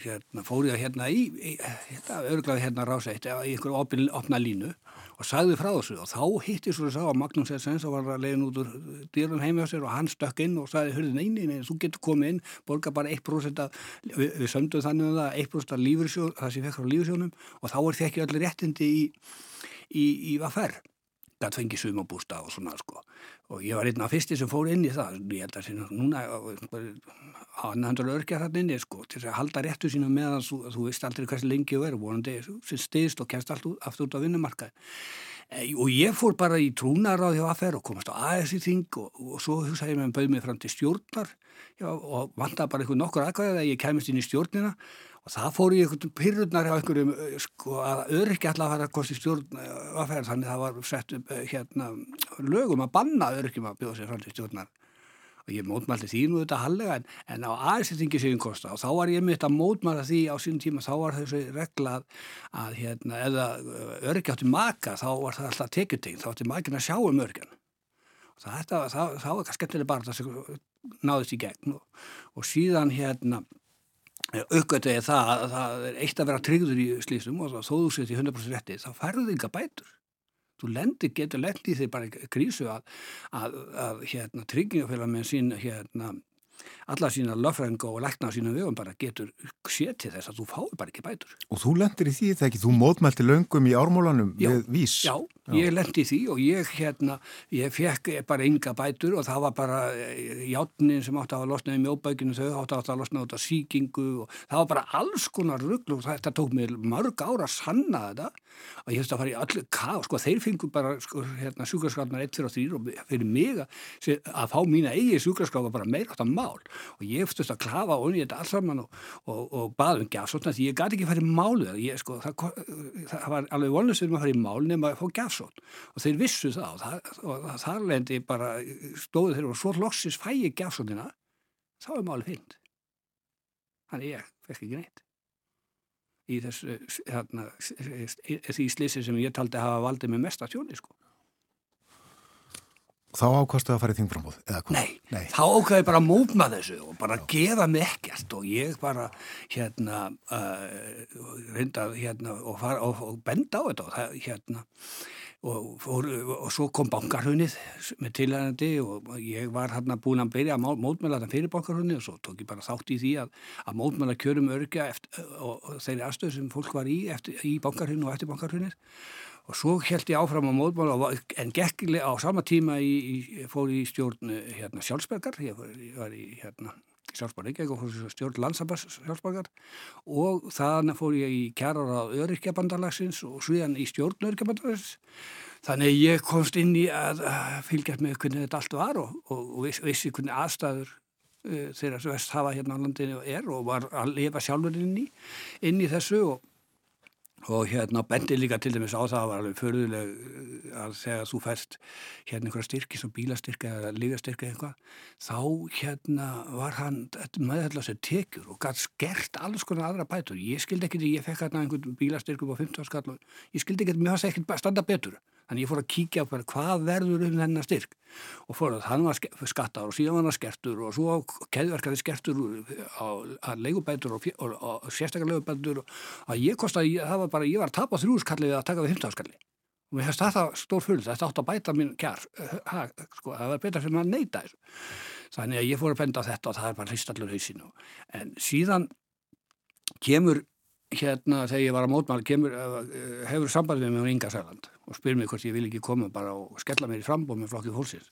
hérna, fór ég hérna í, í hérna, örglaði hérna ráseitt í einhverju opna línu og sagði frá þessu. Og þá hitti svo þess að Magnús Essens og var að leiðin út úr dýrun heimi á sér og hann stökk inn og sagði hörðu neini, neini, þú getur komið inn borga bara 1% af, við, við sömduð þannig um það 1% af lífursjón, það sem ég fekk frá lífursjónum og þá er það ekki allir réttindi í, í, í hvað ferð gæt fengið sumabústa og svona sko og ég var einn af fyrsti sem fór inn í það. Ég held að sína núna annaðandur örkja þarna inni sko til að halda réttu sína meðan þú, þú veist aldrei hversu lengi þú er vonandi sem stiðst og kemst allt aftur út á vinnumarkaði e, og ég fór bara í trúnar á því að fer og komast á ASI þing og, og svo hugsaði ég með bauð mig fram til stjórnar. Já, og vanda bara einhvern nokkur aðkvæði að ég kemist inn í stjórnina og það fór í einhvern pyrrurnar á einhverjum sko að öryggi allavega að fara að kosti stjórn aðferð þannig að það var sett upp hérna lögum að banna öryggjum að bjóða sér fram til stjórnar. Og ég mótmælti því nú þetta hallega en, en á aðsettingi séum kosta og þá var ég mitt að mótmæla því á sín tíma þá var þessu regla að hérna eða öryggi átti maka þá var það alltaf tekjutegn þá átti makin að sjá um örygjan og það, það, það var skemmtilega bara það náðist í gegn. Og, og síðan hérna aukvöldu það að það er eitt að vera tryggður í slísum og þó þú setjum í 100% rétti þá færðu þig enga bætur. Þú lendir, getur lendið þig bara í krísu að, að, að hérna, tryggingafélag með sín hérna, alla sína löffrænga og lækna sína vegum bara getur setið þess að þú fái bara ekki bætur. Og þú lendir í því þegar ekki, þú mótmælti löngum í ármólanum við vís. Já, já, ég lendi í því og ég hérna, ég fekk bara ynga bætur og það var bara eh, játnin sem átti að hafa losnaði mjóbækinu, þau átti að hafa losnaði út af síkingu og það var bara alls konar rugglu og þetta tók mér mörg ára að sanna þetta. Og ég hefði að fara í allir ká, sko þeir fengur bara sko, hérna, sjúkarskapnar 1, 2 og 3 og fyrir mig að, fá mína eigi sjúkarskap bara meira átt að mál og ég eftirst að klafa og unni þetta alls saman og, og, og baða um gjafsótt því ég gæti ekki í málu ég, sko, það, það var alveg vonlust um að fara í mál nema að fá gjafsótt og þeir vissu það og, þar lendi bara stóðu þeir og svo loksis fæ ég gjafsóttina þá er málið fint þannig ég fekk ekki neitt. Í þessu hérna, því slísi sem ég taldi að hafa valdið með mesta tjóni sko Þá ákvastu að fara í þingframbóð? Nei, Nei, þá ákvaði bara að mótma þessu og bara Já. gefa mig ekkert og ég bara hérna uh, reynda hérna og, fara, og, og benda á þetta og það hérna og, svo kom bankarhunnið með tilhægandi og ég var hérna búin að byrja að mótmæla þetta fyrir bankarhunnið og svo tók ég bara þátt í því að, að mótmæla kjörum örgja eftir, og þeirri aðstöð sem fólk var í eftir, í bankarhunnið og eftir bankarhunnið Og svo held ég áfram á mótmála en gekkilega á sama tíma í, í, fór í stjórn hérna, sjálfsbergar, ég var, ég var í hérna, sjálfsbergar, ekki, og fór stjórn landsabars sjálfsbergar og þannig fór ég í kærar á öryggjabandarlagsins og sviðan í stjórn öryggjabandarlagsins. Þannig ég komst inn í að fylgjast með hvernig þetta allt var og, og, og viss, vissi hvernig aðstæður uh, þeirra sem vest hafa hérna á landinu er og var að lifa sjálfur inn í, inn í þessu og og hérna bendi líka til dæmis á það var alveg förðuleg eh, að þegar þú færst hérna einhverja styrki sem bílastyrki eða lífastyrki eitthvað þá hérna var hann með þetta sem tekjur og gætt skert alls konar aðra bætur. Ég skildi því ég fekk hérna einhvern bílastyrku á 15 skall og ég skildi því mér fannst ekki standa betur Þannig ég fór að kíkja á hvað verður um þennan styrk og fór að hann var skattar og síðan var hann skertur og svo keðverkaði skertur á leigubætur og, og, og, og sérstaklega leigubætur að ég kosti að það var bara, ég var að tapa þrjúskallið að taka við fymtafskalli og mér hefst þetta stór full, þetta átt að bæta mín kjær, ha, sko, það var betra sem að neyta þessu. Þannig að ég fór að benda þetta og það er bara hristallur hausinu. En síðan kemur hérna þegar ég var að mótmála kemur, uh, hefur samband við mig á Inga Sæland og spyr mér hvort ég vil ekki koma bara og skella mér í frambóð með flokkið fólksins.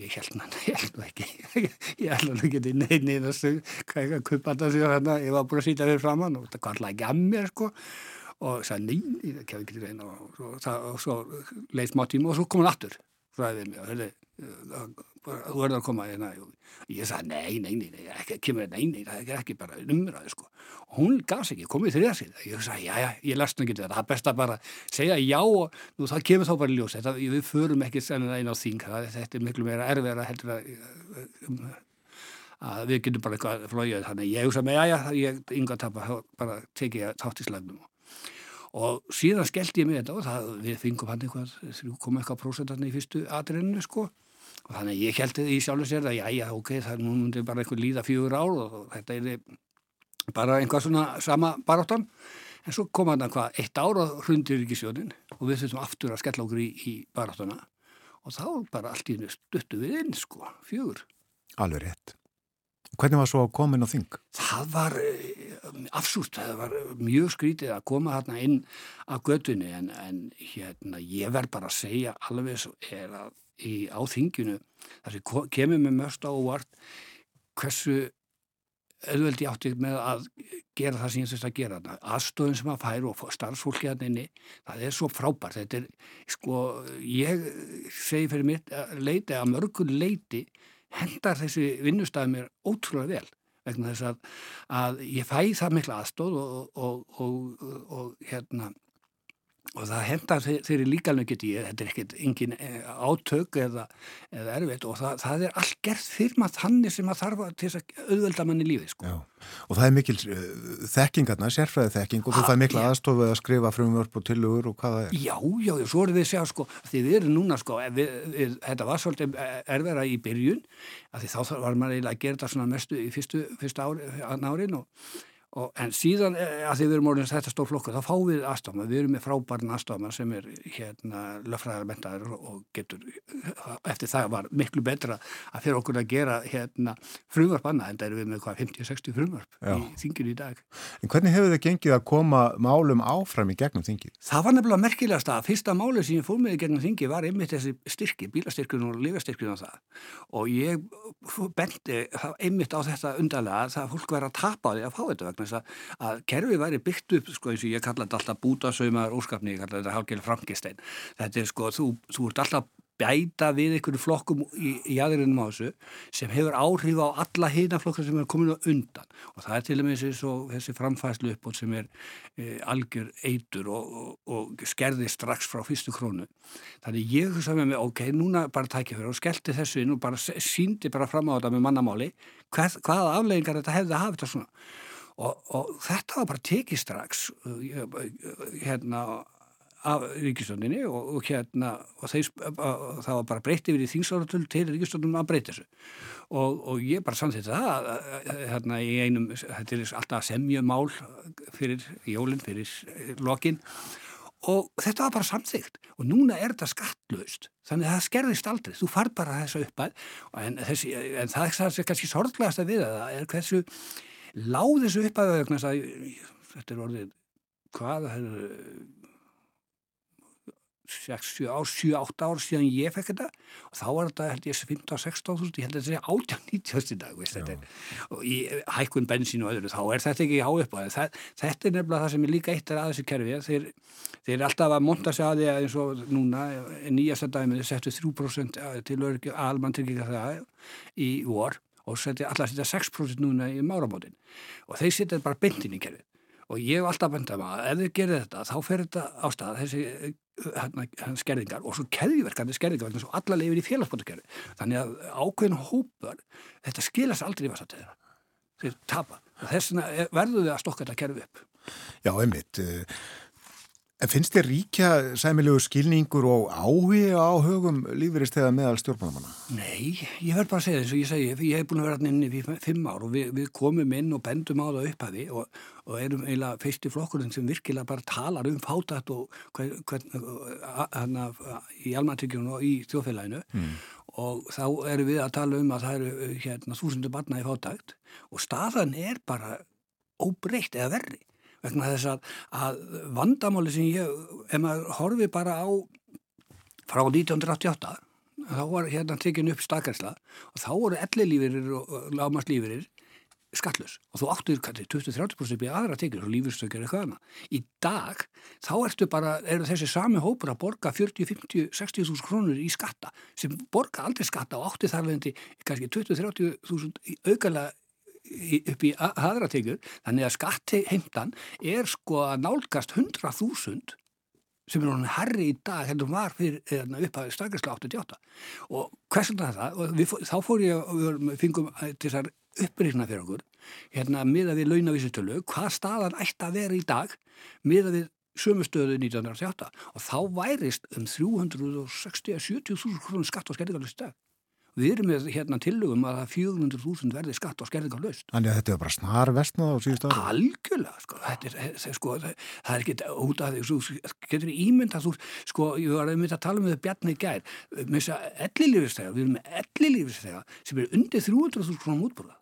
Ég held náttúrulega, ég held nú ekki ég held náttúrulega ekki neina neina hvað ég að kuppa þetta sér hérna ég var búin að sýta fyrir framann og þetta kvarla ekki að mér sko. Og sagði, nei, það kemur ekki til reyna og svo, það, og svo leið smá tíma og svo kom hann aftur fræðið mig. Og þú verður að koma hérna ég sagði, nei, nei, nei, ekki, kemur, nei, nei, það er ekki bara umræði, sko. Og hún gafs ekki, komið þrjá síðan ég sagði, já, já, ég lest ekki þetta, það er best að bara segja já og nú það kemur þá bara ljós. Þetta, við förum ekki senna einn á það, þetta er miklu meira erfiðara heldur að, að við getum bara eitthvað flóið, þannig. Ég hugsa með, já, já, ég ynga að tapa, bara tekið þátt í slagnum og síðan skellti ég mig þetta og það, við fengum hann eitthvað, í og þannig að ég heldi því sjálfur sér að já, já, ok, það er nú myndi bara einhver líða fjögur ár og þetta er bara einhvað svona sama baráttan en svo kom hann að hvað, eitt ár og hrundir ekki sjónin og við þurfum aftur að skella okkur í, í baráttana og þá bara allt í hennu stuttu við inn, sko, fjögur. Alveg rétt. Hvernig var svo komin á þing? Það var afsúst, það var mjög skrítið að koma hérna inn að gödunni en, en hérna ég verð bara að segja alveg svo er að í, á þinginu þar sem kemur með mörst á óvart hversu auðveldi átti með að gera það sem ég þurfti að gera þarna. Aðstöðun sem að færa og starfsfólki að inni, það er svo frábært. Þetta er, sko, ég segi fyrir mitt leiti að mörgur leiti hendar þessi vinnustæði mér ótrúlega vel vegna þess að, að ég fæ það mikla aðstóð og, og, og, og hérna og það hendar þeirri líkalinu geti ég, þetta er ekkert engin eh, átök eða, eða erfitt og það, það er allt gert fyrir maður þannig sem maður þarf til þess að auðvelda manni lífið sko. Og það er mikil uh, þekkingarna, sérfræði þekking og þú fær mikla aðstofu að skrifa frumvörp og tilugur og hvað það er. Já, já, svo erum við að sjá sko, því við erum núna sko, við, við, þetta var svolítið erfera í byrjun, því þá var maður eiginlega að gera þetta svona mestu í fyrstu, fyrstu ári, árin og Og, en síðan eh, að því við erum orðins þetta stór flokku þá fáum við aðstofna, við erum með frábærn aðstofna sem er hérna löffræðar mentaður og getur eftir það var miklu betra að fyrir okkur að gera hérna frumvarp annað en það eru við með hvað 50-60 frumvarp Já. í þinginu í dag. En hvernig hefur þið gengið að koma málum áfram í gegnum þingið? Það var nefnilega merkilegast að fyrsta máli sem ég fór með í gegnum þingið var einmitt þessi styrki, bílastyrkun og lifastyrkun og það og ég bendi einmitt á þetta undarlega að það fólk verið að tapa á því að fá þetta vegna þess að, að kerfi væri byggt upp sko eins og ég kalla þetta alltaf bútasaumar úrskapni, ég kalla þetta hálfgeil frangistein þetta er sko, þú, þú ert alltaf bæta við einhverju flokkum í, í aðurinnum á þessu sem hefur áhrif á alla hýna flokkar sem er komin á undan. Og það er til og með þessi framfæslu uppbót sem er e, algjör eitur og, og, og skerði strax frá fyrstu krónu. Þannig ég hugsa með mig, ok, núna bara tækja fyrir og skellti þessu inn og bara síndi bara fram á þetta með mannamáli. Hvað, hvaða afleggingar þetta hefði að hafa þetta svona og, og þetta var bara tekið strax uh, hérna af ríkistöndinni og, og hérna og þeir, það var bara breytt yfir í þingsáratölu til ríkistöndunum að breyta þessu. Og, og ég bara samþýtti það hérna í einum, þetta er alltaf semjumál fyrir jólinn, fyrir lokin. Og þetta var bara samþygt og núna er þetta skattlaust. Þannig að það skerðist aldrei, þú far bara þessu uppæð en, þessi, en það er kannski sorglegast að við að það er hversu láð þessu upp að vegna að þetta er orðið hvað það er 6, 7, 8 ár síðan ég fekk þetta. Og þá var þetta held ég 15-16 þúsund, ég held að þetta 18-90 í dag veist, er, og í hækkun bensín og öðru þá er þetta ekki á upp þetta er nefnilega það sem er líka eitt að þessu kerfi þeir, þeir er alltaf að monta sig að því að eins og núna nýjasta dæmið settu 3% til almann tryggja það í vor og alltaf setja 6% núna í máramótin og þeir setja bara beintin í kerfið. Og ég hef alltaf bendað maður að ef þið gerir þetta þá fer þetta á stað þessi hérna, skerðingar og svo keðiverkandi skerðingar vegna svo alla lifir í félagsbótakerfi. Þannig að ákveðin hópar þetta skilast aldrei í vassatæðina þeir tapa. Og þess vegna verður við að stokka þetta kerfi upp. Já, einmitt. En finnst þér ríkja sæmilegu skilningur og áhuga á högum lífuristega meðal stjórnmálamanna? Nei, ég verð bara að segja þess að ég segi, ég hef búin að vera inn í fimm ár og við, við komum inn og bendum á það upphafi og, og erum eiginlega fyrst í flokkurinn sem virkilega bara talar um fátætt og hvern, hana, í almantryggjum og í þjóðfélaginu mm. og þá erum við að tala um að það eru hérna, þúsundu barna í fátætt og staðan er bara óbreytt eða verri vegna þess að, að vandamáli sem ég, ef maður horfi bara á frá 1988 þá var hérna tekinn upp stakkarsla og þá voru ellilífirir og lámaslífirir skattlus og þú áttur 20-30% upp í aðra tekjur og lífustökjur eitthvað annað. Í dag þá ertu bara, eru þessi sami hópur að borga 40, 50, 60 þúsund krónur í skatta sem borga aldrei skatta og átti þarleðandi kannski 20-30 þúsund auðgarlega upp í aðra tekjur. Þannig að skattheimtan er sko að nálgast 100.000 sem er honum herri í dag heldur var fyrir hérna, upp að stakastlega 88 og hversan það það? Og við, þá fór ég og við fengum þessar upprýðna fyrir okkur hérna miða við launavísutölu hvað staðan ætti að vera í dag miða við sömustöðu 1988 og þá værist um 360-70.000 krónum skatt og skerðingarlust dag Við erum með hérna tillögum að 400.000 verði skatt og skerðingar löst. Þannig að þetta er bara snar vestnað á síðust ára? Algjörlega, sko. Þetta er, sko, það er ekki út af því, þú getur ímynd að þú, sko, ég var að mynda að tala með um Bjarni Gær, með þess að ellilífistega, við erum með ellilífistega sem er undir 300.000 krónum útbúrða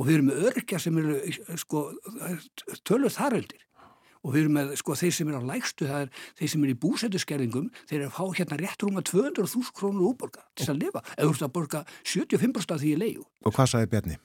og við erum með örkja sem eru, sko, tölur þaröldir og við erum með, sko, þeir sem er á lægstu það er þeir sem er í búsættuskerðingum þeir eru að fá hérna rétt rúma 200.000 krónur útborga til að lifa, eða þú ert að borga 75% af því í leiðu. Og hvað sagði Bjarni?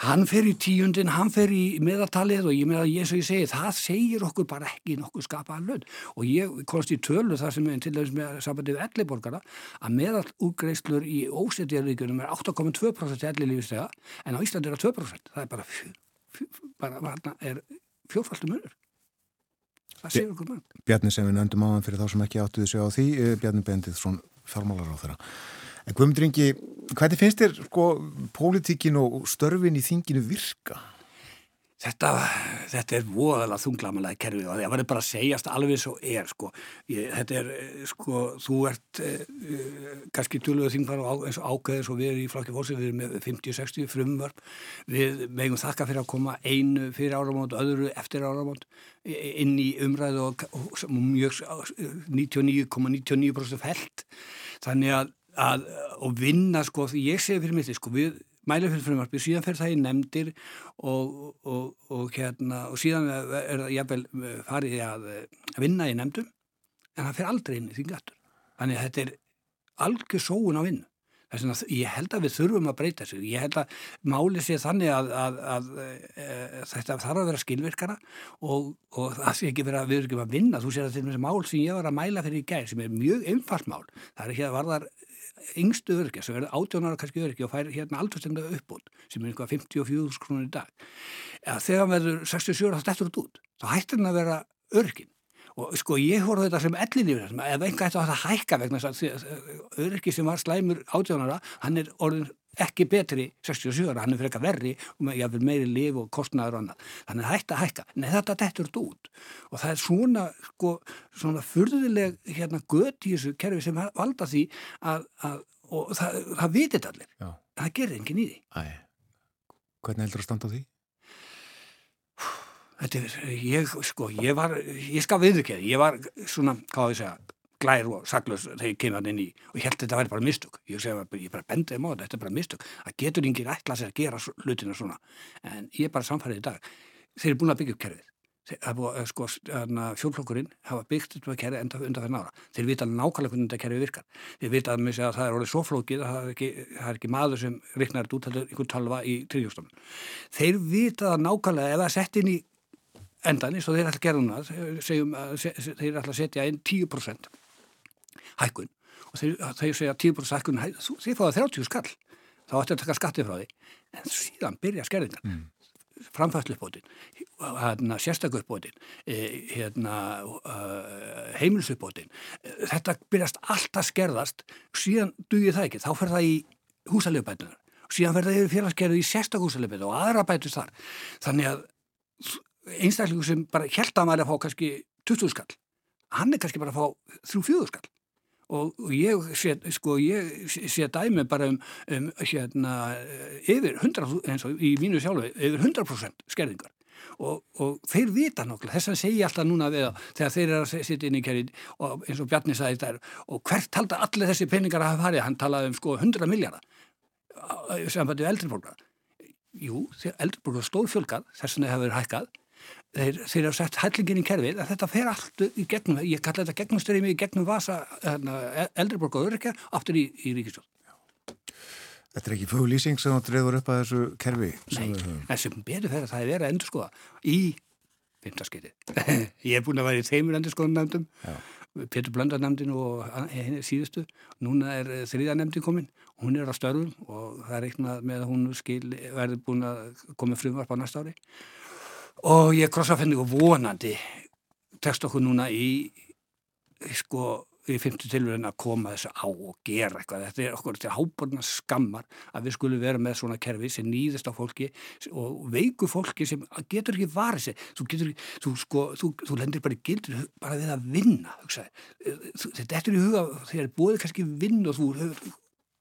Hann fer í tíundin, hann fer í meðartalið og ég með að ég svo ég segi það segir okkur bara ekki nokkuð skapaða lönd og ég komst í tölu þar sem til dæmis með sambandið við elliborgara að meðal útgreislur í ósetjarríkunum er 8,2% ellilífistega en á Íslandi er það 2% það er bara, bara er fjórfaldum munur það séu okkur mann. Bjarni sem við nöndum áðan fyrir þá sem ekki áttuðu sig á því, eh, Bjarni Bendið svon fjármálar á þeirra. En Guðmundur Ingi, hvernig finnst þér sko pólitíkin og störfin í þinginu virka? Þetta, þetta er voðalega þunglamalega kerfið og það var bara að segjast alveg svo er sko. Ég, þetta er sko, þú ert eh, kannski tölvöðu þingfara og ákveðis og við erum í flokki fólksið, við erum með 50-60 frumvarp, við megum þakka fyrir að koma einu fyrir áramónd og öðru eftir áramónd inn í umræðu og, og, og mjög 99,99% ,99 felt þannig að, að og vinna sko, því ég segi fyrir mitt sko, við mæla fyrir frumarfi, síðan fer það í nefndir og, og, og, hérna, og síðan er það jafnvel eh, farið að vinna í nefndum en það fer aldrei inn í því gættur. Þannig að þetta er algjör sóun á vinnu. Þess að ég held að við þurfum að breyta þessu. Ég held að máli sé þannig að, að, að, að e, þetta þarf að vera skilvirkara og það sé ekki vera, við erum ekki að vinna. Þú sér að þetta er mál sem ég var að mæla fyrir í gæð sem er mjög einfalt mál. Það er ekki að varðar yngstu örkja sem verður 18 ára kannski örkja og fær hérna aldurstengda uppbútt sem er einhvað 54 krónur í dag. Eða þegar verður 67 ára þá stættur þetta út. Þá hættir hann að vera örkin og sko ég horfði þetta sem ellinni ef einhver ætti að hækka vegna örki sem var slæmur 18 ára hann er orðin ekki betri 67 ára, hann er fyrir eitthvað verri og með jáfnveil meiri liv og kostnaður og annað þannig að hætta að hækka, nei þetta dettur þetta út og það er svona sko, svona fyrðuleg hérna gött í þessu kerfi sem valda því að, að og það, það vitit allir Já. það gerir enginn í því Æ. Hvernig heldur það að standa á því? Þetta er, ég sko, ég var ég skal viðurkeið, ég var svona, hvað ég segja glær og saglus þegar ég kemur hann inn í og ég held að þetta væri bara mistök. Ég segi að ég bara bendið um á þetta, er bara mistök. Það getur yngir ætla að gera hlutina svona. En ég er bara samfærið í dag. Þeir eru búin að byggja upp kerfið. Er að sko fjólflokkurinn hafa byggt upp kerfið enda undan fyrir nára þeir vita nákvæmlega hvernig þetta kerfið virkar. Þeir vita að, að það er orðið svo flókið það er ekki, það er ekki maður sem riknar þetta út þeir vita það nákvæmlega ef það sett inn í endan eins og þeir ætla að gera núna segjum, þeir ætla að setja inn 10% hækkun. Og þeir segja 10% hækkun þeir fáið 30 skall. Þá ætti að taka skatti frá því. En síðan byrja skerðingar. Mm. framfæsluppbótin hérna, sérstakuppbótin e, hérna, heimilsuppbótin þetta byrjast alltaf skerðast. Síðan dugir það ekki. Þá fer það í húsalöfbætunar síðan fer það yfir félagskerðu í sérstakúsalöfbætu og aðra bætus þar. Þannig að einstaklingu sem bara held að maður að fá kannski 20 skall hann er kannski bara að fá 3-4 skall og ég sé, sko, dæmi bara um, um hérna, yfir 100, eins og í mínu sjálfu, yfir 100% skerðingar. Og, og þeir vita nokkla, þess að segja alltaf núna við það þegar þeir eru að sitja inn í kerið og eins og Bjarni sagði þetta og hvert halda allir þessi peningar að hafa farið, hann talaði um sko 100 miljardar sem fætti eldriborgar Jú, eldriborgar stóð fjölkað, þess að það hefur hækkað þeir, þeir hafa sett hællingin í kerfið að þetta fer allt í gegnum, ég kalla þetta gegnumstreymi í gegnum vasa hérna, eldriborg og öryrkja aftur í, í ríkistjón. Þetta er ekki fugulýsing sem þú drefur upp að þessu kerfi Nei, en sem betur fyrir það er verið að endur skoða í fymtaskeiði. ég er búin að vera í þeimur endur skoðunarnefndum, Petur Blöndarnefndin og henni síðustu. Núna er þriða nefndin komin, hún er á störfum og það er eitthvað með að hún skil verður búin að koma frumvarp á næsta ári. Og ég krossa að finna ykkur vonandi tekst okkur núna í sko í fymtu tilvægin að koma þessu á og gera eitthvað. Þetta er okkur til háborna skammar að við skulum vera með svona kerfi sem nýðist á fólki og veiku fólki sem getur ekki varið sig. Þú getur ekki, þú sko, þú, þú lendir bara í gildur bara við að vinna. Þetta er í huga, þegar búið kannski vinn og þú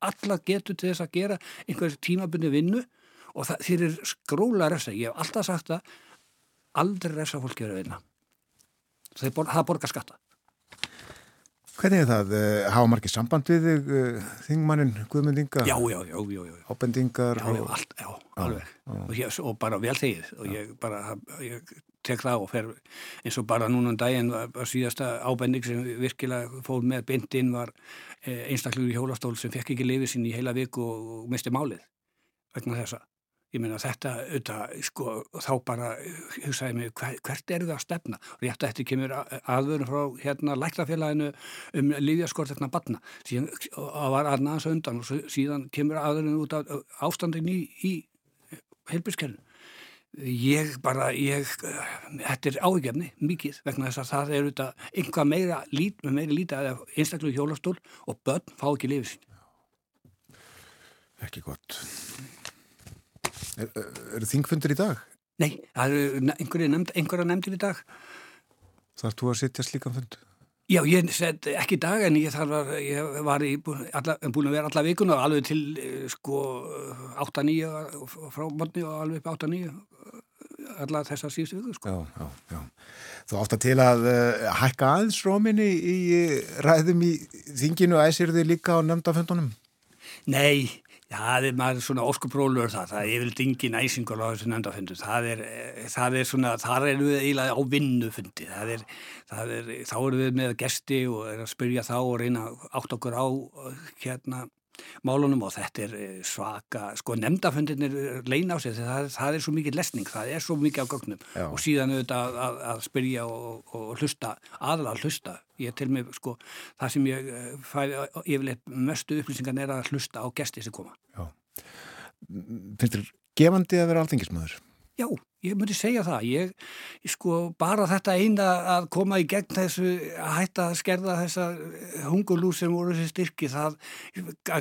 alla getur til þess að gera einhverjum tímabunni vinnu og það, þér er skróla refsa. Ég hef alltaf sagt að aldrei refsa fólki verið að vinna. Það borgar skatta. Hvernig er það? Eh, hafa margir samband við þig, eh, þingmannin, guðmyndinga? Já, já, já, já, já. Ábendingar? Já, já, allt, já, alveg. Og, ég, og bara vel þegið og ég bara, ég tek það og fer eins og bara núna um daginn var síðasta ábending sem virkilega fór með bindinn var eh, einstaklegur í hjólastól sem fekk ekki lifið sín í heila viku og misti málið vegna þessa ég meina þetta auðvitað, sko, þá bara hugsaði mig, hver, hvert er það að stefna? Rétt að þetta kemur aðvörun frá hérna læklafélaginu um lífjaskort hérna batna síðan var aðnaðans undan og síðan kemur aðvörun út af ástandin í, í heilbískernu ég bara, ég þetta er áhugjefni, mikið vegna þess að það er auðvitað einhvað meira lít, með meira lítið að einstaklega hjólastól og börn fá ekki lifið sín. Ekki gott Er, er þingfundur í dag? Nei, eru einhverja nefnd, nefndir í dag. Þarf þú að sittja slíkan fund? Já, ég sett ekki í dag en ég, var, ég var í, alla, búin að vera alla vikun og alveg til sko 8-9 frá morni og alveg upp 8-9 alla þessar síðustu viku sko. Já, já, já. Þú átt að til að uh, hækka aðeins róminni í, í ræðum í þinginu og æsir þið líka á nefndaföndunum? Nei, Það er maður svona óskupróluður það, það er yfirlega dingin æsingur á þessu nefndafundu, það er, það er svona, þar erum við eiginlega á vinnufundi, það er, það er, þá erum við með gesti og er að spyrja þá og reyna átt okkur á hérna málunum og þetta er eh, svaka, sko nefndafundinir leina á sig það, það er svo mikið lesning, það er svo mikið á gögnum Já. og síðan auðvitað að, að, að spyrja og, og hlusta, aðra að hlusta ég til mig, sko, það sem ég eh, fæ yfirleitt mestu upplýsingan er að hlusta á gesti sem koma Já. Finnst þér gefandi að vera alþengismöður? Já, ég myndi segja það. Ég, sko, bara þetta eina að koma í gegn þessu, að hætta að skerða þessa hungulús sem voru þessi styrki, það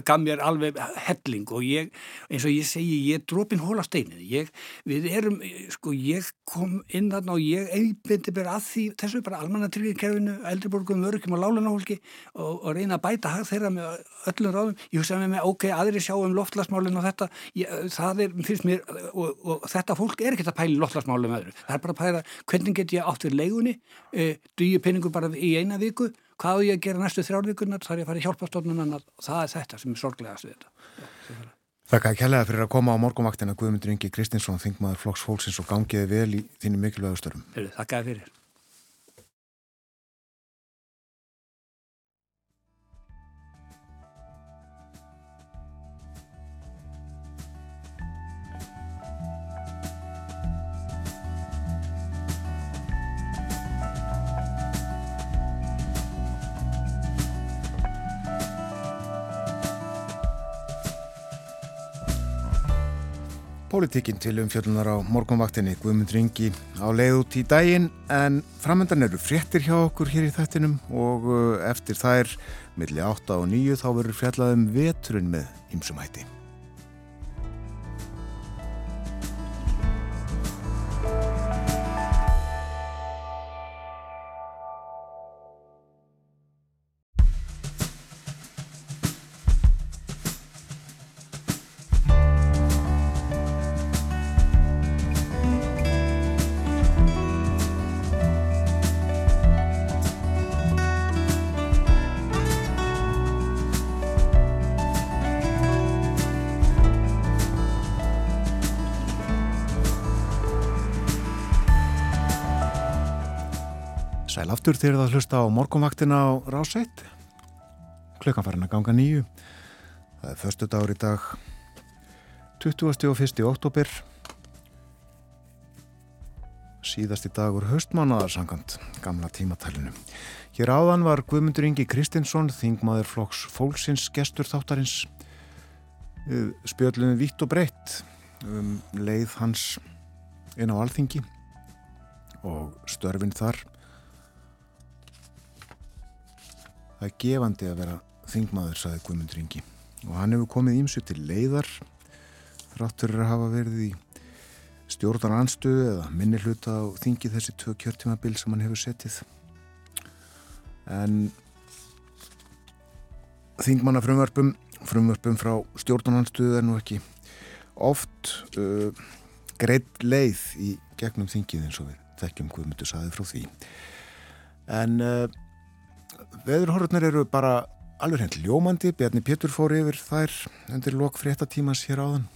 gaf mér alveg helling og ég, eins og ég segi, ég drópin hóla steinin. Ég, við erum, sko, ég kom inn þarna og ég einbindi bara að því, þessu bara almannatrygginkerfinu, eldriborgum, örgjum og lálunahólki og, og reyna að bæta þeirra með öllum ráðum. Ég hugsaði með mig, ok, aðri sjá um loftlasmálinn og þetta, ég, það er, finnst mér, og, og þetta fólk er ekkert að pæla loftlagsmálum öðru. Það er bara að pæla hvernig get ég átt við leigunni, e, dýju peningu bara í eina viku, hvað er ég að gera næstu þrjárvíkunar, þar er ég að fara í hjálpastofnun það er þetta sem er sorglegast við þetta. Þakka að kella fyrir að koma á morgumvaktina Guðmundur Ingi Kristinsson, þingmaður Flokks Fólksins og gangiði vel í þínu mikilvægu störum. Þakka fyrir. Pólitíkinn til umfjöldunar á morgunvaktinni. Guðmund Ringi á leið út í daginn en framöndan eru fréttir hjá okkur hér í þættinum og uh, eftir þær milli 8 og 9 þá verður fjallaðum veturinn með ymsumhætti. aftur þegar það hlusta á morgunvaktina á Rásætt klukkan farin að ganga nýju það er förstu dagur í dag 20. og 1. oktober síðasti dagur höstmánaðarsangant gamla tímatalinu. Hér áðan var Guðmundur Ingi Kristinsson þingmaður flokks fólksins gestur þáttarins spjöldluðum vitt og breytt um leið hans inn á alþingi og störfin þar það er gefandi að vera þingmaður, saði Guðmundur Ingi. Og hann hefur komið ímsu til leiðar þráttur að hafa verið í stjórnar anstöðu eða minni hluta á þingi þessi tvö kjörtímabil sem hann hefur settið en þingmanna frumvarpum frumvarpum frá stjórnar anstöðu er nú ekki oft uh, greitt leið í gegnum þingið eins og við þekkjum Guðmundur saði frá því. En uh, veðurhorfurnar eru bara alveg henni ljómandi, Bjarni Pétur fór yfir þær undir lok fréttatímas hér áðan.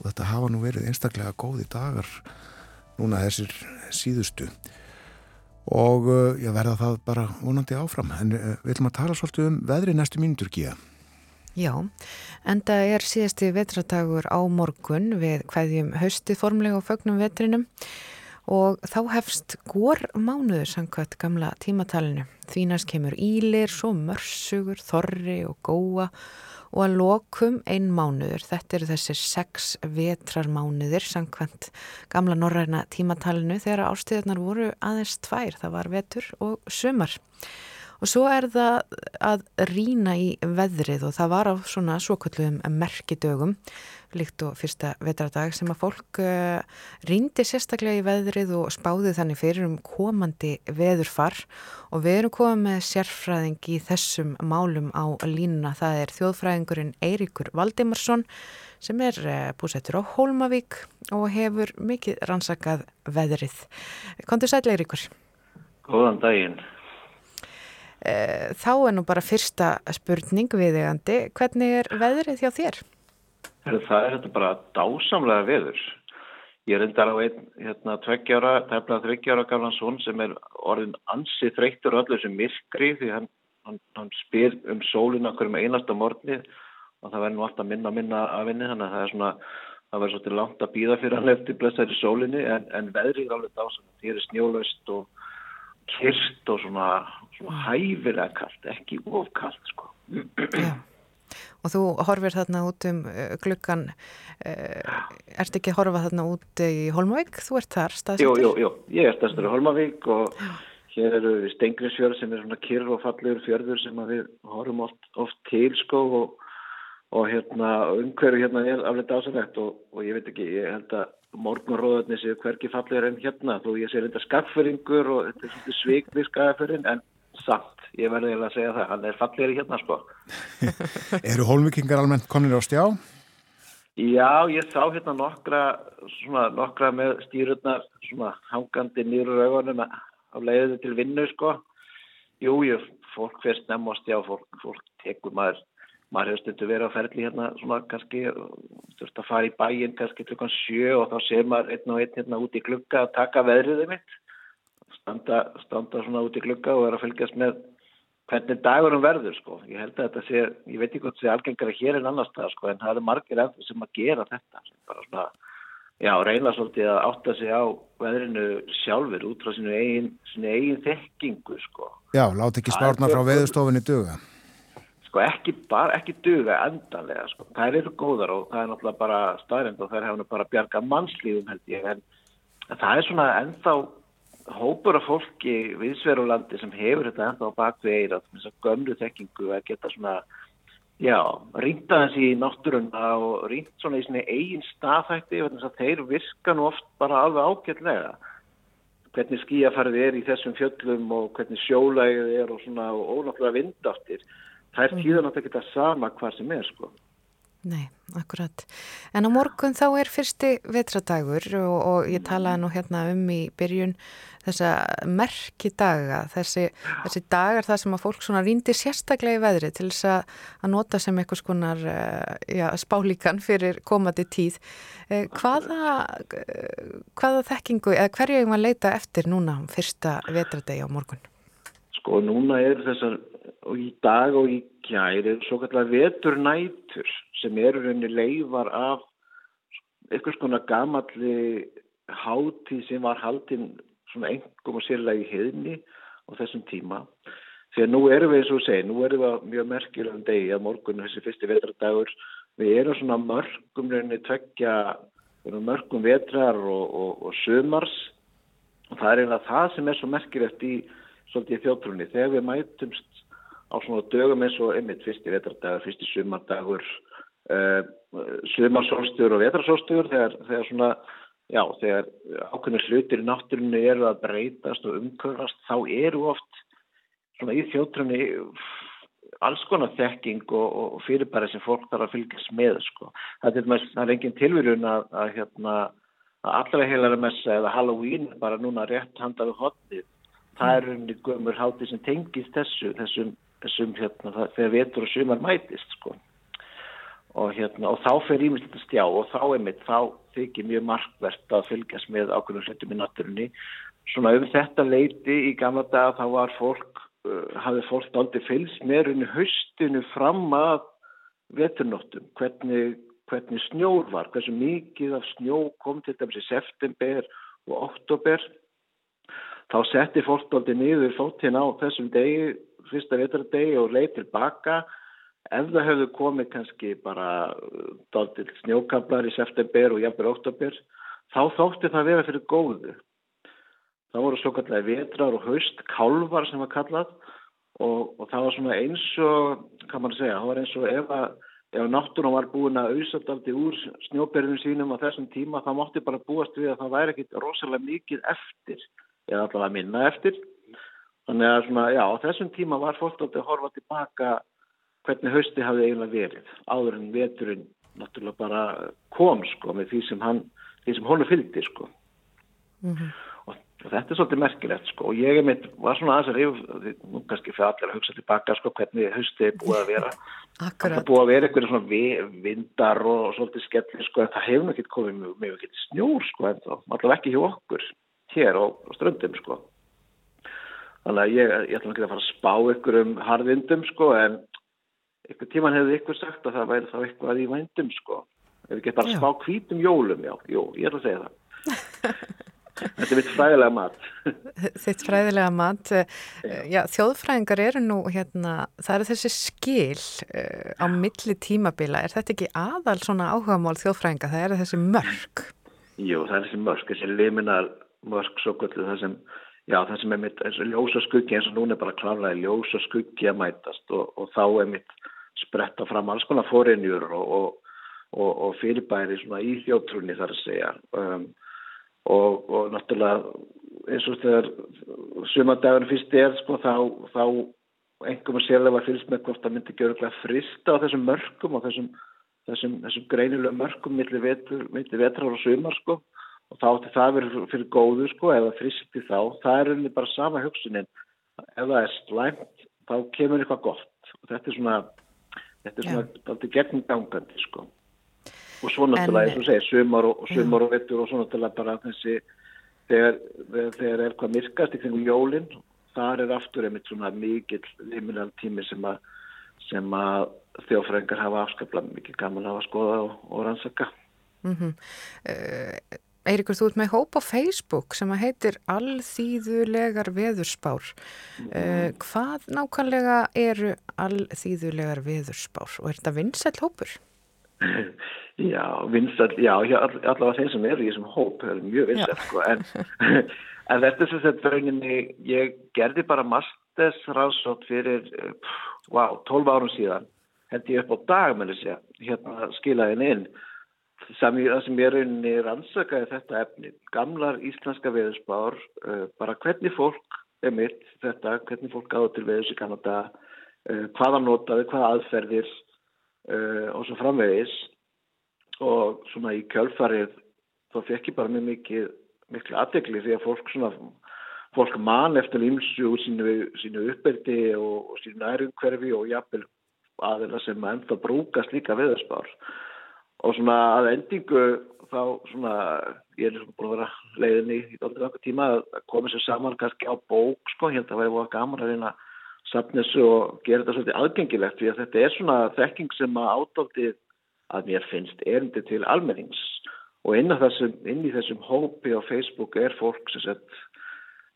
Og þetta hafa nú verið einstaklega góði dagar núna þessir síðustu. Og uh, ég verða það bara vonandi áfram. En uh, við ætlum að tala svolítið um veðri næstu mínutur Gíða Já, en það er síðasti vetradagur á morgun. Við hvaðjum haustið formlega og fögnum vetrinum og þá hefst gór mánuður samkvæmt gamla tímatalinu. Þínast kemur ílir, svo mörsugur, þorri og góa og að lokum einn mánuður. Þetta eru þessir sex vetrarmánuðir samkvæmt gamla norræna tímatalinu þegar ástíðarnar voru aðeins tvær. Það var vetur og sumar. Og svo er það að rína í veðrið og það var á svona svokvöldum merkidögum líkt og fyrsta vetradag sem að fólk uh, rýndi sérstaklega í veðrið og spáði þannig fyrir um komandi veðurfar og við erum komið með sérfræðing í þessum málum á línuna. Það er þjóðfræðingurinn Eiríkur Valdimarsson sem er uh, búsettur á Hólmavík og hefur mikið rannsakað veðrið. Kontur sæl Eiríkur? Góðan daginn. Uh, þá er nú bara fyrsta spurning viðegandi. Hvernig er veðrið hjá þér? Það er þetta bara dásamlega veður. Ég reyndar á einn hérna, tveggjára, tefnað þryggjára gamlan svon sem er orðin ansið þreyttur öllu sem myrkri því hann, hann, hann spyr um sólinn okkur um einasta morgni og það verður nú alltaf minna minna af henni þannig að það er svona, það verður svolítið langt að býða fyrir hann eftir blessaður sólinni en, en veðrið er alveg dásamlega. Það er snjólaust og kyrst og svona, svona hæfilega kallt, ekki ofkallt sko. Já. Og þú horfir þarna út um uh, gluggan, uh, ert ekki að horfa þarna út í Holmavík? Þú ert þar staðsettur? Jú, jú, jú, ég er staðsettur í Holmavík og hér eru Stengriðsfjörð sem er svona kyrr og fallegur fjörður sem við horfum oft, oft til sko og, og hérna umhverju hérna er aflega dásanlegt og, og ég veit ekki, ég held að morgunróðarni séu hverki fallegur en hérna þó ég sé reynda skagföringur og þetta er svona svík við skagförin en samt, ég verði að segja það, hann er fallegri hérna sko. Eru hólmvikingar almennt kominir á stjá? Já, ég sá hérna nokkra, svona, nokkra með stýrurnar svona hangandi nýru raugunum á leiðinu til vinnu sko. Jú, jú, fólk fyrst nefn á stjá, fólk, fólk tekur maður, maður hefur stundu verið á ferli hérna svona kannski, þurft að fara í bæin kannski klukkan sjö og þá sér maður einn og einn hérna út í klukka að taka veðriðið mitt standa, standa svona út í glugga og er að fylgjast með hvernig dagurum verður sko. Ég held að þetta sé, ég veit ekki hvort það sé algengara hér en annars það sko en það er margir eftir sem að gera þetta bara svona, já, reyna svolítið að átta sig á veðrinu sjálfur út frá sinu eigin, eigin þekkingu sko. Já, láti ekki spárna frá veðustofinni duga. Sko ekki bara, ekki duga endanlega sko. Það eru góðar og það er náttúrulega bara staðrind og það hefur bara bjargað mannslífum held ég en það er svona ennþá hópur af fólki viðsverulandi sem hefur þetta enda á bakvið eira þess að gömlu þekkingu að geta svona já, rýnda þessi í náttúrunna og rýnt svona í svona eigin staðhætti þess að þeir virka nú oft bara alveg ágætlega hvernig skíafarið er í þessum fjöllum og hvernig sjólægið er og svona og ónáttúrulega vindáttir það er tíðan átt að geta sama hvað sem er sko Nei, akkurat. En á morgun þá er fyrsti vetradagur og, og ég talaði nú hérna um í byrjun þessa merki daga, þessi, þessi dagar það sem að fólk svona rýndir sérstaklega í veðri til þess að, að nota sem eitthvað skonar já, spálíkan fyrir komandi tíð. Eh, hvaða, hvaða þekkingu, eða hverju hefum að leita eftir núna fyrsta vetradegi á morgun? Sko núna er þessar og í dag og í gæri svo kallar veturnætur sem eru henni leifar af einhvers konar gamalli hátíð sem var haldinn svona engum og sérlega í heðni á þessum tíma. Þegar nú erum við, eins og segi, nú erum við mjög merkilegum degi að morgun þessi fyrsti vetradagur. Við erum svona mörgum rauninni tveggja, mörgum vetrar og, og, og sömars og það er eiginlega það sem er svo merkilegt í svolítið þjóttrunni. Þegar við mætumst á svona dögum eins og einmitt fyrsti vetradagur, fyrsti sömardagur, uh, sömarsólstuður og vetrarsólstuður þegar, þegar svona já, þegar ákveðinu hlutir í náttúrunni eru að breytast og umkörfast, þá eru oft svona í þjóttrunni alls konar þekking og, og fyrirbæri sem fólk þarf að fylgjast með sko. það, er, það er engin tilvíðun að, að, hérna, að allra heilara messa eða Halloween bara núna rétt handaðu hodnið það er unni gömur háti sem tengist þessu þessum, þessum hérna, þegar vetur og sumar mætist sko. og, hérna, og þá ímyndilegt að stjá og þá er mitt, þá þykir mjög markvert að fylgjast með ákveðum hlutum í náttúrunni. Svona um þetta leiti í gamla daga þá var fólk uh, hafði fólk aldrei fylgst með unni haustinu fram að veturnóttum. Hvernig, hvernig snjór var hversu mikið af snjó kom til dæmis í september og oktober þá setti fólk aldrei niður fótinn á þessum degi fyrsta vetrardegi og leið tilbaka ef það hefðu komið kannski bara dáltil snjókablar í september og jafnver oktober þá þótti það vera fyrir góðu. Það voru svo kallega vetrar og haust kálvar sem var kallað og, og það var svona eins og hvað maður segja, það var eins og ef ef náttúrun var búin að auðsat aldrei úr snjóberðum sínum á þessum tíma þá mátti bara búast við að það væri ekkit rosalega mikið eftir eða allavega minna eftir þannig að svona, já, á þessum tíma var fólk aldrei að horfa tilbaka hvernig hausti hafði eiginlega verið áður en veturinn náttúrulega bara kom sko með því sem hann því sem honu fylgdi sko. Mm -hmm. og, þetta er svolítið merkilegt sko og ég er mitt, var svona aðeins að reyf nú kannski fyrir allir að hugsa tilbaka sko hvernig hausti er búið að vera. Það er búið að vera eitthvað svona vindar og, svolítið skellir sko en það hefur náttúrulega komið mjög ekki snjór sko en þá allavega ekki hjá okkur hér á, á ströndum sko þannig að ég, ég ætla ekki að fara að spá ykkur um harðindum sko en einhver tíman hefði ykkur sagt að það væri þá eitthvað í vændum sko. Ef við getum bara spá hvítum jólum já, jú, ég ætla að segja það. Þetta er mitt fræðilega mat. Þitt fræðilega mat. Já. þjóðfræðingar eru nú hérna, það eru þessi skil uh, á milli tímabila, er þetta ekki aðal svona áhugamál þjóðfræðinga, það eru þessi mörg Jú, það er þessi mörg, þessi liminar mörg svo kvöldu það sem Já, það sem er mitt, ljósa skuggi eins og núna er bara kláraði ljósa skuggi að mætast og, og þá er mitt spretta fram alls konar fórinjur og, og, og fyrirbæri í þjóttrunni þar að segja. Um, og náttúrulega eins og þegar sumandagun fyrst er sko þá, þá engum að sérlega var fylgst með hvort það myndi gjöruglega frista á þessum mörgum og þessum, þessum, þessum greinilega mörgum millir vetrar og sumar sko og þá ætti það verið fyrir góðu sko eða fristi þá, það er unni bara sama hugsunin, ef það er slæmt þá kemur eitthvað gott. Og þetta er svona þetta er svona alltaf gegnum gangandi sko. Og svo náttúrulega, eins og segir, sumar og, sumar og vettur og svo náttúrulega bara þessi þegar, þegar er hvað myrkast í kringum jólinn, þar er aftur einmitt svona mikill liminal tími sem að, sem að þjófrængar hafa afskaplega mikið gaman að hafa skoða og, og rannsaka. Mm -hmm. Eirikur, þú ert með hóp á Facebook sem að heitir Alþýðulegar veðurspár. Uh, hvað nákvæmlega eru alþýðulegar veðurspár og er þetta vinsæl hópur? Já, vinsæl, já, allavega þeim sem eru í þessum hóp er mjög vinsæl, sko, en, en þetta sem sagt rauninni, ég gerði bara masters rásótt fyrir, wow, 12 árum síðan, held ég upp á dag með þessi, hérna skilaðin inn Það sem ég rauninni rannsakaði þetta efni, gamlar íslenska veðurspár, uh, bara hvernig fólk er mitt þetta, hvernig fólk gáði til veðurs í Kanada, uh, hvaða notaði, hvaða aðferðir uh, og svo framvegis. Og svona í kjölfarið þá fekk ég bara mjög mikið, miklu aðdegli því að fólk svona, fólk man eftir ímsu úr sínu, sínu uppbyrdi og, og sínu nærumhverfi og jafnvel aðeina sem ennþá brúkast líka veðurspár og svona að endingu þá svona, ég er búin að vera leiðin í, doldið okkur tíma að koma sér saman kannski á bók sko, að það væri búin gaman að reyna safnessu og gera þetta svolítið aðgengilegt því að þetta er svona þekking sem að ádaldið að mér finnst erindi til almennings. Og inn, þessum, inn í þessum hópi á Facebook er fólk sem sett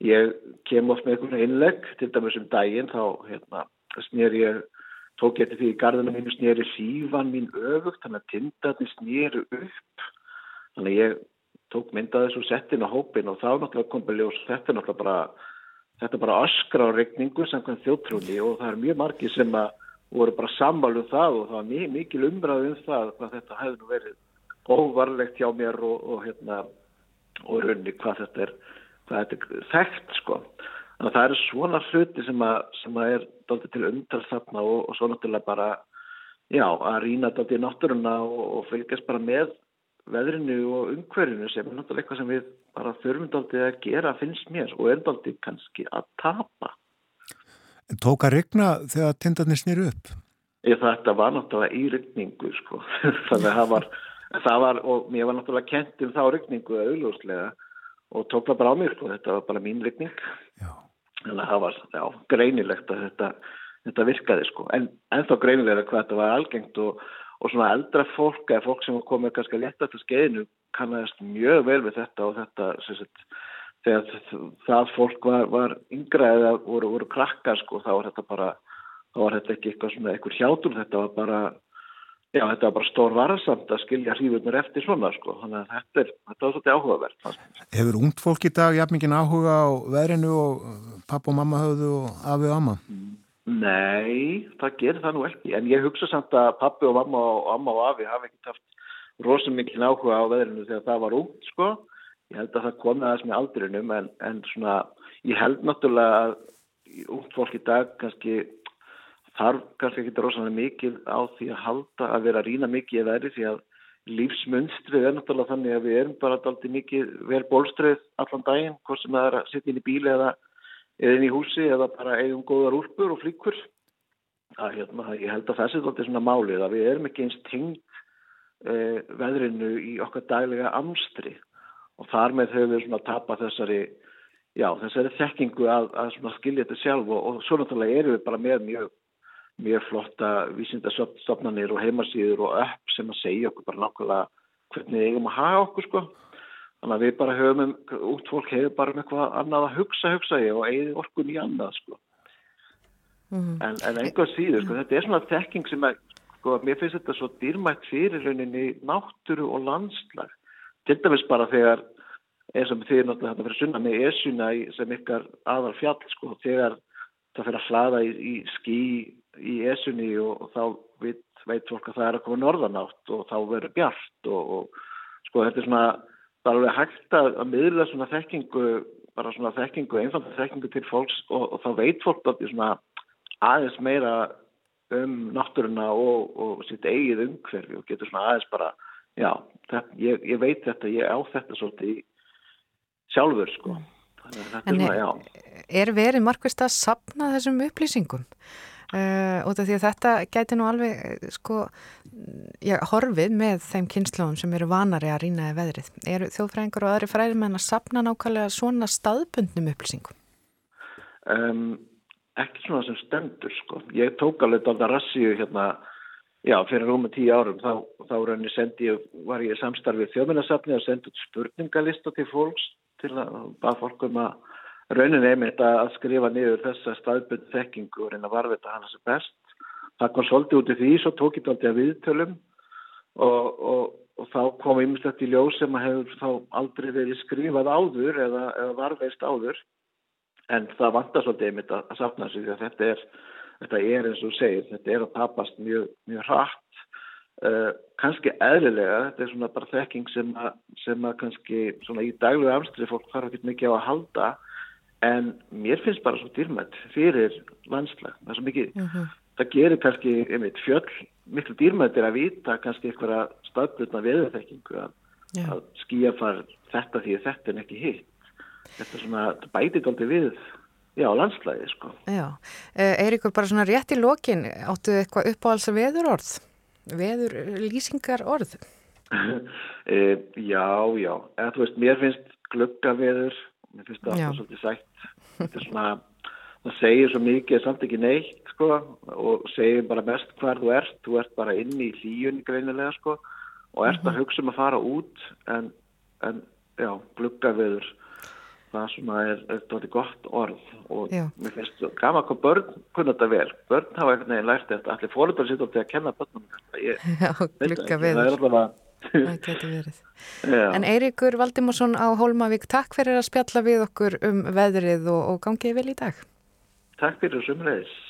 ég kem oft með einhvern innlegg til dæmis um daginn þá hérna, snýr ég tók ég til því í gardinu mínu snýri sífan mín öfugt þannig að tindarnir snýru upp. Þannig ég tók myndað þessu settin á hópin og þá náttúrulega kom beljós þetta náttúrulega bara þetta bara öskra á regningu samkvæmt þjóttrúni og það er mjög margi sem að voru bara sammálu um það og það var mjög mikil umræðu um það hvað þetta hefði nú verið óvarlegt hjá mér og, og hérna og raunni hvað þetta er hvað þetta er þekkt sko þannig að það eru svona hluti sem að, sem að er doldið til umtalsafna og, og svo náttúrulega bara já að rýna doldið í náttúruna og, og fylgjast bara með veðrinu og umhverfinu sem er náttúrulega eitthvað sem við bara þurfum doldið að gera finnst mér og er doldið kannski að tapa. Tók að regna þegar tindarnir snýru upp? Ég þetta var náttúrulega í regningu sko, þannig að það var, það var, og mér var náttúrulega kent um þá regningu auðljóslega og tók það bara á mig sko, þetta var bara mín regning. Já. Þannig að það var, já, greinilegt að þetta, þetta virkaði sko, en ennþá greinilega hvað þetta var algengt og og svona eldra fólk eða fólk sem komið kannski létt eftir skeiðinu kannast mjög vel við þetta og þetta sagt, þegar það fólk var, var yngra eða voru, voru krakkar sko þá var þetta bara þá var þetta ekki eitthvað svona eitthvað hjátur þetta var bara já þetta var bara stór varðsamt að skilja hrífurnir eftir svona sko þannig að þetta er þetta var svolítið áhugavert Hefur ungt fólk í dag jafnmikið áhuga á verinu og papp og mamma höfðu og afi og amma? Mm. Nei, það gerir það nú ekki, en ég hugsa samt að pappi og mamma og amma og afi hafi ekkert haft rosalega mikil áhuga á veðrinu þegar það var út, sko. Ég held að það komið aðeins með aldrinum, en, en svona, ég held náttúrulega að út fólk í dag kannski þarf kannski ekki rosalega mikil á því að halda að vera að rína mikið í veðri því að lífsmunstrið er náttúrulega þannig að við erum bara alltaf mikið vel bólstrið allan daginn, hvort sem það er að setja inn í bíli eða eða inn í húsi eða bara eigum góðar úrpur og flíkur. Að hérna, ég held að þessi er svona málið að við erum ekki eins tengt eh, veðrinu í okkar daglega amstri. Og þar með höfum við svona tapað þessari já, þessari þekkingu að, að skilja þetta sjálf og, og svo náttúrulega erum við bara með mjög, mjög flotta vísindastofnanir og heimasýður og upp sem að segja okkur bara nákvæmlega hvernig við eigum að hafa okkur sko Þannig að við bara höfum, um, út fólk hefur bara um eitthvað annað að hugsa, hugsa ég og eigið orkun í annað, sko. Mm -hmm. En, en einhvað síður, sko, þetta er svona þekking sem að, sko, mér finnst þetta svo dýrmætt fyrir rauninni náttúru og landslag. Til dæmis bara þegar, eins og þið náttúrulega þetta fyrir sunna með esuna sem ykkar aðal fjall, sko, þegar það fyrir að hlaða í, í skí í esunni og, og þá veit, veit fólk að það er að koma norðanátt og þá verður bjart og, og sko, þetta er svona það er alveg hægt að, að miðla svona þekkingu, bara svona þekkingu, einfalda þekkingu til fólks og, og þá veit fólk að svona aðeins meira um náttúruna og, og sitt eigið umhverfi og getur svona aðeins bara, já, þetta, ég, ég veit þetta, ég á þetta svolítið sjálfur sko. En er, er verið markvist að sapna þessum upplýsingum? Uh, því að þetta gæti nú alveg eh, sko, já, horfið með þeim kynnslóðum sem eru vanari að rýna í veðrið. Er þjóðfræðingar og aðri fræðimenn að sapna nákvæmlega svona staðbundnum upplýsingum? Um, ekki svona sem stendur sko. Ég tók alveg þetta rassíu hérna, já, fyrir rúma tíu árum þá, þá sendi, var ég samstarfið þjóðmennarsafni og sendi út spurningalista til fólks til að baða fólk um að raunin einmitt að skrifa niður þessa staðbund þekkingu og reyna varvita hana sem best. Það kom svolítið út í því, svo tók ég þetta aldrei að viðtölum og, og, og þá kom ymmislegt í ljós sem að hefur þá aldrei verið skrifað áður eða, eða varveist áður en það vantar svolítið einmitt að, að sapna sig því að þetta er, þetta er eins og segir, þetta er að tapast mjög, mjög hratt. Uh, kannski eðlilega, þetta er svona bara þekking sem að, sem að kannski svona í daglu afstrið fólk fara ekki mikið á að halda en mér finnst bara svo dýrmætt fyrir landslag það er svo mikið, mhm. -huh. það gerir kannski einmitt fjöll, miklu dýrmætt er að vita kannski eitthvað staðblutna veðurþekkingu að, yeah. að skýja far þetta því þetta er ekki hitt þetta er svona, þetta bætir aldrei við já, landslæði sko Já, Eiríkur, bara svona rétt í lokin áttu eitthvað uppáhalds að veður orð veður lýsingar orð e, Já, já, eða þú veist, mér finnst gluggaveður mér finnst það alltaf svolítið sætt. Þetta er svona, það segir svo mikið samt ekki neitt sko og segir bara mest hvar þú ert. Þú ert bara inn í hlíjunni greinilega sko og ert að hugsa um að fara út en, en já, glugga viður það svona er, er þetta gott orð. Og Já. mér finnst gaman hvað börn kunna þetta vel. Börn hafa einhvern veginn lært þetta. Allir fóröldar sitt til að kenna börnum ég Já, veit glugga ekki, það viður. er allavega Það getur verið. já, En Eiríkur Valdimarsson á Hólmavík, takk fyrir að spjalla við okkur um veðrið og, og gangið vel í dag. takk fyrir sumreis Nú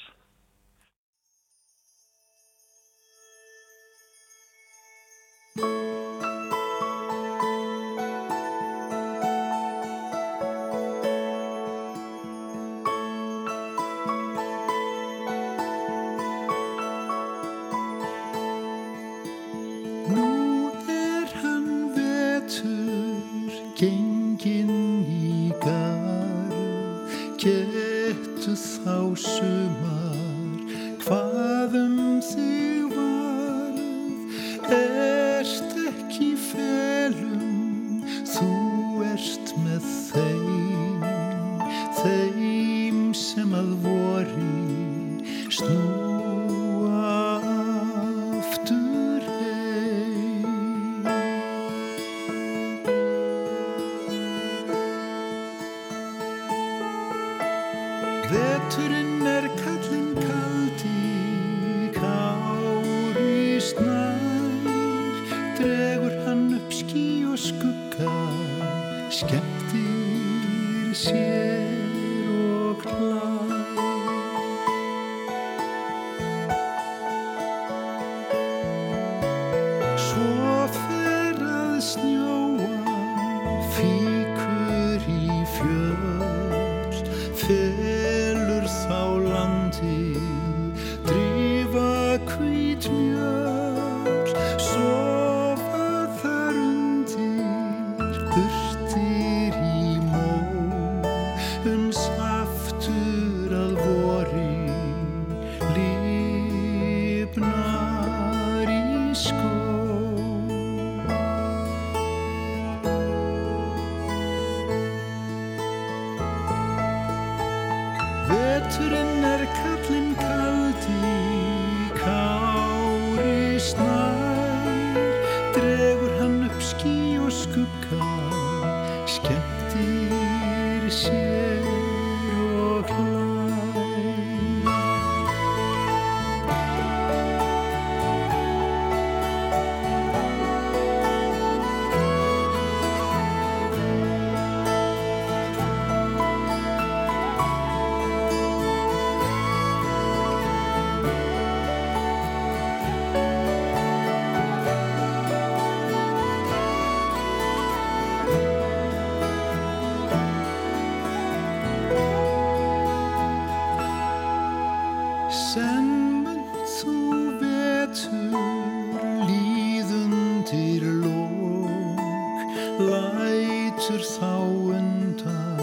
lætur þá undan.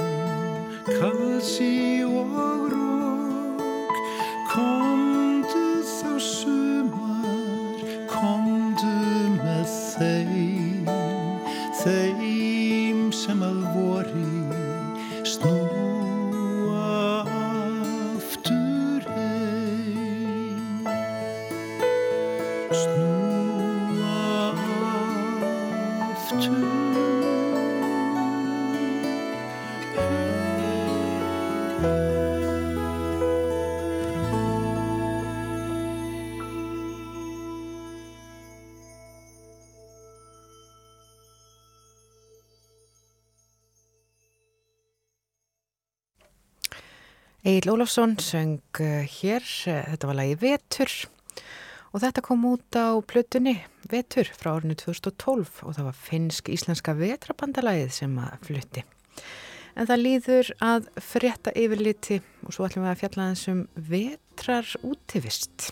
Kalsi og Egil Ólafsson söng uh, hér, uh, þetta var lagi Vetur og þetta kom út á plötunni Vetur frá árinu 2012 og það var finnsk-íslenska vetrabandalagið sem að flutti. En það líður að frétta yfirliti og svo ætlum við að fjalla þessum um vetrar útivist.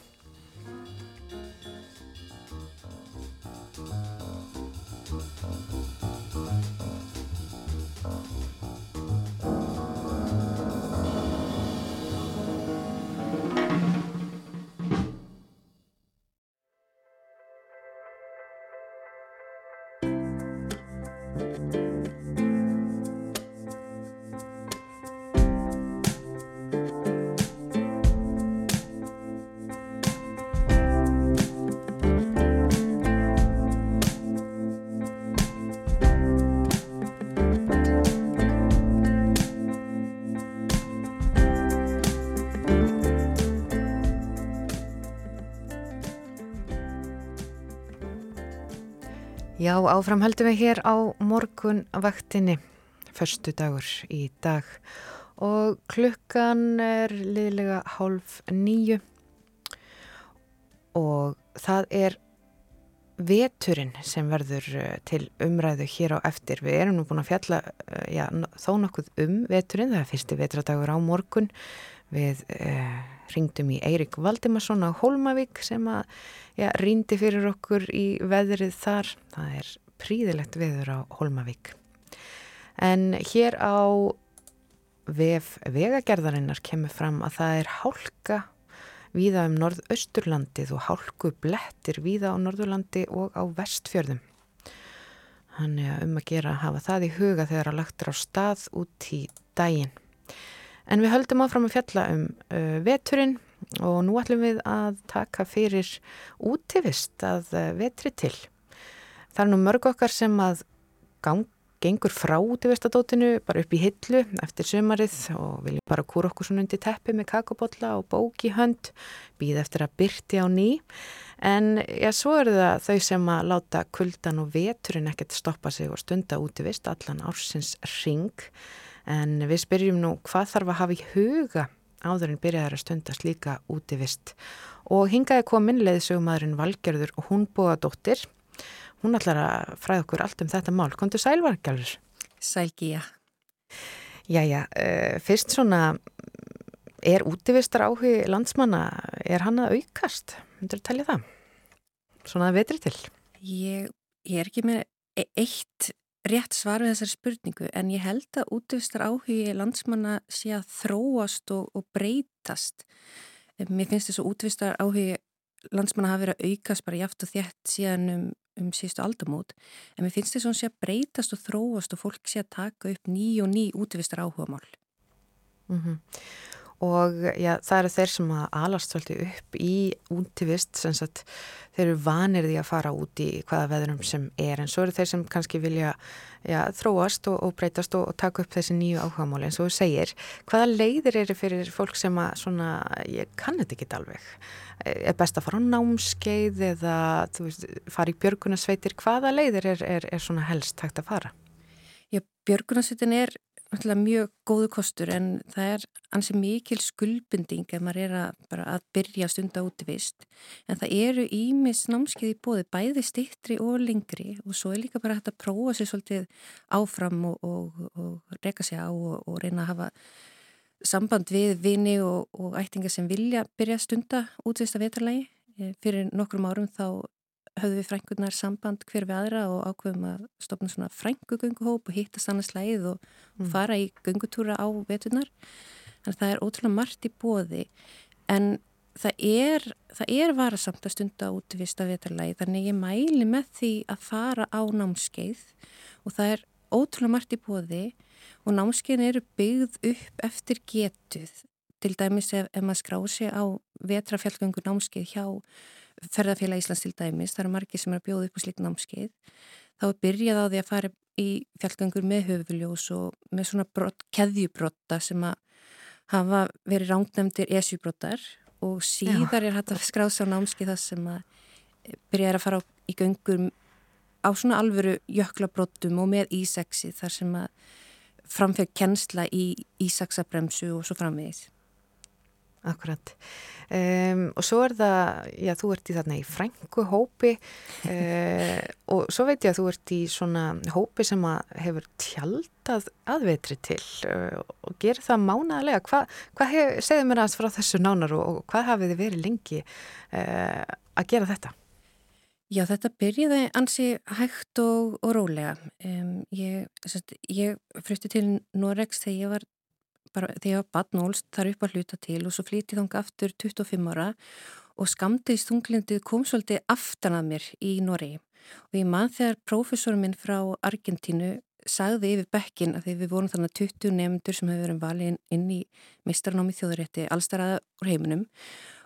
Já, áfram heldum við hér á morgun vaktinni, förstu dagur í dag og klukkan er liðlega hálf nýju og það er veturinn sem verður eh, til umræðu hér á eftir. Við erum nú búin að fjalla eh, já, þó nokkuð um veturinn, það er fyrsti vetradagur á morgun. Við eh, ringdum í Eirik Valdimarsson á Hólmavík sem að já, rýndi fyrir okkur í veðrið þar. Það er príðilegt veður á Hólmavík. En hér á vef vegagerðarinnar kemur fram að það er hálka víða um norðausturlandið og hálku blettir víða á norðurlandi og á vestfjörðum. Þannig að um að gera að hafa það í huga þegar að lagtur á stað út í daginn. En við höldum áfram að fjalla um uh, veturinn og nú ætlum við að taka fyrir útivist að uh, vetri til. Það er nú mörg okkar sem að gang, gengur frá útivistadótinu bara upp í hillu eftir sömarið og viljum bara kúra okkur svona undir teppi með kakobotla og bók í hönd, býð eftir að byrti á ný. En já, svo eru það þau sem að láta kuldan og veturinn ekkert stoppa sig og stunda útivist allan ársins ring. En við spyrjum nú hvað þarf að hafa í huga áðurinn byrjaðar að stunda slíka útivist. Og hingaði komin leiðsögumadurinn Valgerður og hún búa dóttir Hún ætlar að fræða okkur allt um þetta mál. Kontur sælvargjálfur? Sælgíja. Jæja, uh, fyrst svona, er útivistar áhugi landsmanna, er hann að aukast? Myndur þú tellja það? Svona að vetri til? Ég, ég er ekki með e- eitt rétt svar við þessari spurningu en ég held að útivistar áhugi landsmanna sé að þróast og, og breytast. Mér finnst þess að útivistar áhugi landsmanna hafa verið að aukast bara jáft og þétt síðan um, um síðustu aldamót en mér finnst þess að hún sé að breytast og þróast og fólk sé að taka upp ný og ný útvistar áhuga mál. Mm -hmm. Og já, það eru þeir sem að alast svolítið upp í útivist, sem sagt þeir eru vanir því að fara út í hvaða veðurum sem er en svo eru þeir sem kannski vilja já, þróast og, og breytast og, og taka upp þessi nýju áhugamáli og þú segir. Hvaða leiðir eru fyrir fólk sem að svona, ég kann þetta ekki alveg, er best að fara á námskeið eða veist, fara í björgunasveitir, hvaða leiðir er, er, er svona helst hægt að fara? Já, björgunasveitin er mjög góðu kostur en það er ansið mikil skuldbinding ef maður er að, að byrja stund á útivist en það eru ímis námskeið í bóði bæði stittri og lengri og svo er líka bara hægt að prófa sér svolítið áfram og, og, og reyka sér á og, og reyna að hafa samband við vini og ættinga sem vilja byrja stunda útvist að vetarlægi fyrir nokkrum árum þá höfðu við frængunar samband hver við aðra og ákveðum að stopna svona frængugunguhóp og hittast annars lægið og mm. fara í gungutúra á vetunar. Þannig að það er ótrúlega margt í bóði en það er, það er varasamt að stunda út í vista vetarlægi þannig ég mæli með því að fara á námskeið og það er ótrúlega margt í bóði og námskeiðin eru byggð upp eftir getuð til dæmis ef, ef maður skráð sér á vetrafjallgöngur námskeið hjá ferðarfélag Íslands til dæmis, það eru margir sem er að bjóða upp á slikt námskeið, þá er byrjað á því að fara í fjallgöngur með höfuljós og með svona brot, keðjubrotta sem að hafa verið rángnemdir esjubrotar og síðar Já. er hægt að skráða sér á námskeið það sem að byrjaði að fara í göngur á svona alvöru jöklabrottum og með íseksi þar sem að framfeg kennsla í ísaksabremsu og svo framvegis. Akkurat. Um, og svo er það, já þú ert í þarna í frængu hópi uh, og svo veit ég að þú ert í svona hópi sem að hefur tjaldað aðvetri til uh, og gerir það mánaðlega. Hvað hva segðu mér aðeins frá þessu nánar og, og hvað hafið þið verið lengi uh, að gera þetta? Já þetta byrjiði ansi hægt og, og rólega. Um, ég, ég frytti til Noregs þegar ég var bara þegar olst þar upp að hluta til og svo flítið þánga aftur 25 ára og skamdiðist þunglindið kom svolítið aftan að mér í Noregi. Og ég mann þegar prófessorum minn frá Argentínu sagði yfir bekkin að því við vorum þannig 20 nefndur sem hefur verið valið inn í mistarnámi þjóðurétti allstaraða úr heiminum.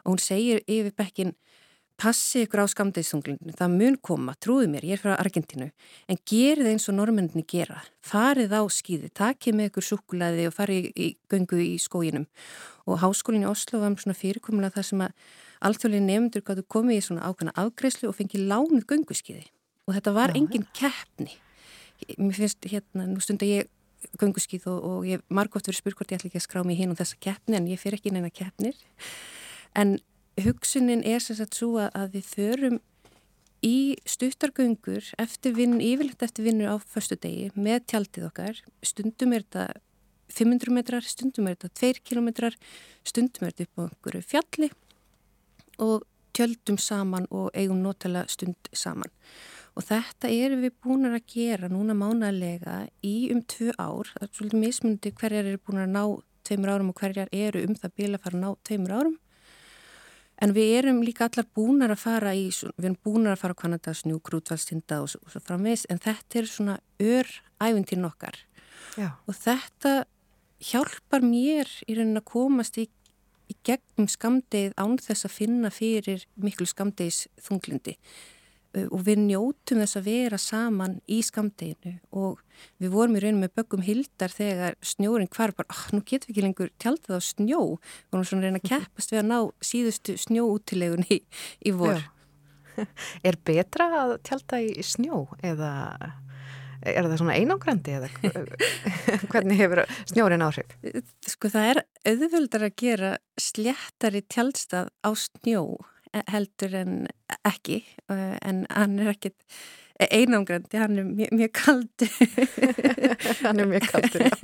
Og hún segir yfir bekkin passi ykkur á skamdeistunglinu, það mun koma, trúðu mér, ég er frá Argentínu, en gerið eins og normendinni gera, farið á skýði, takið með ykkur sukulæði og farið í, í göngu í skóginum. Og háskólinni Oslo var svona fyrirkomulega það sem að alþjóðlega nefndur gáttu komið í svona ákvæmna afgreyslu og fengið lánuð gönguskýði og þetta var Já, engin keppni. Mér finnst hérna, nú stundar ég gunguskýð og, og ég margótt verið spurt hvort ég ætla ekki að skrá mig hinn og þessa keppni en ég fyrir ekki neina keppnir. En hugsunin er sem sagt svo að við förum í stuttargöngur eftir vinn, yfirlegt eftir vinnur á förstu degi með tjaldið okkar stundum er þetta 500 metrar, stundum er þetta 2 kilometrar stundum er þetta upp á einhverju fjalli og tjöldum saman og eigum notala stund saman Og þetta erum við búin að gera núna mánalega í um tvö ár. Það er svolítið mismundi hverjar eru búin að ná tveimur árum og hverjar eru um það bíla að fara að ná tveimur árum. En við erum líka allar búin að fara í, við erum búin að fara á Kanadasnjú, Grútvalstinda og, og svo framvegs, en þetta er svona öræfintinn okkar. Já. Og þetta hjálpar mér í raunin að komast í, í gegnum skamdegið án þess að finna fyrir miklu skamdegis þunglindi. Uh, og við njótum þess að vera saman í skamdeginu og við vorum í rauninu með böggum hildar þegar snjórin hvar bara, oh, nú getum við ekki lengur tjaldið á snjó og hún svona reyna að keppast við að ná síðustu snjóútilegun í, í vor Já. Er betra að tjalda í snjó eða er það svona einangrandi eða hvernig hefur snjórin áhrif? Sko það er auðvöldar að gera sléttari tjaldstað á snjó heldur en ekki en hann er ekkit einangrandi, hann er mjög, mjög kaldur hann er mjög kaldur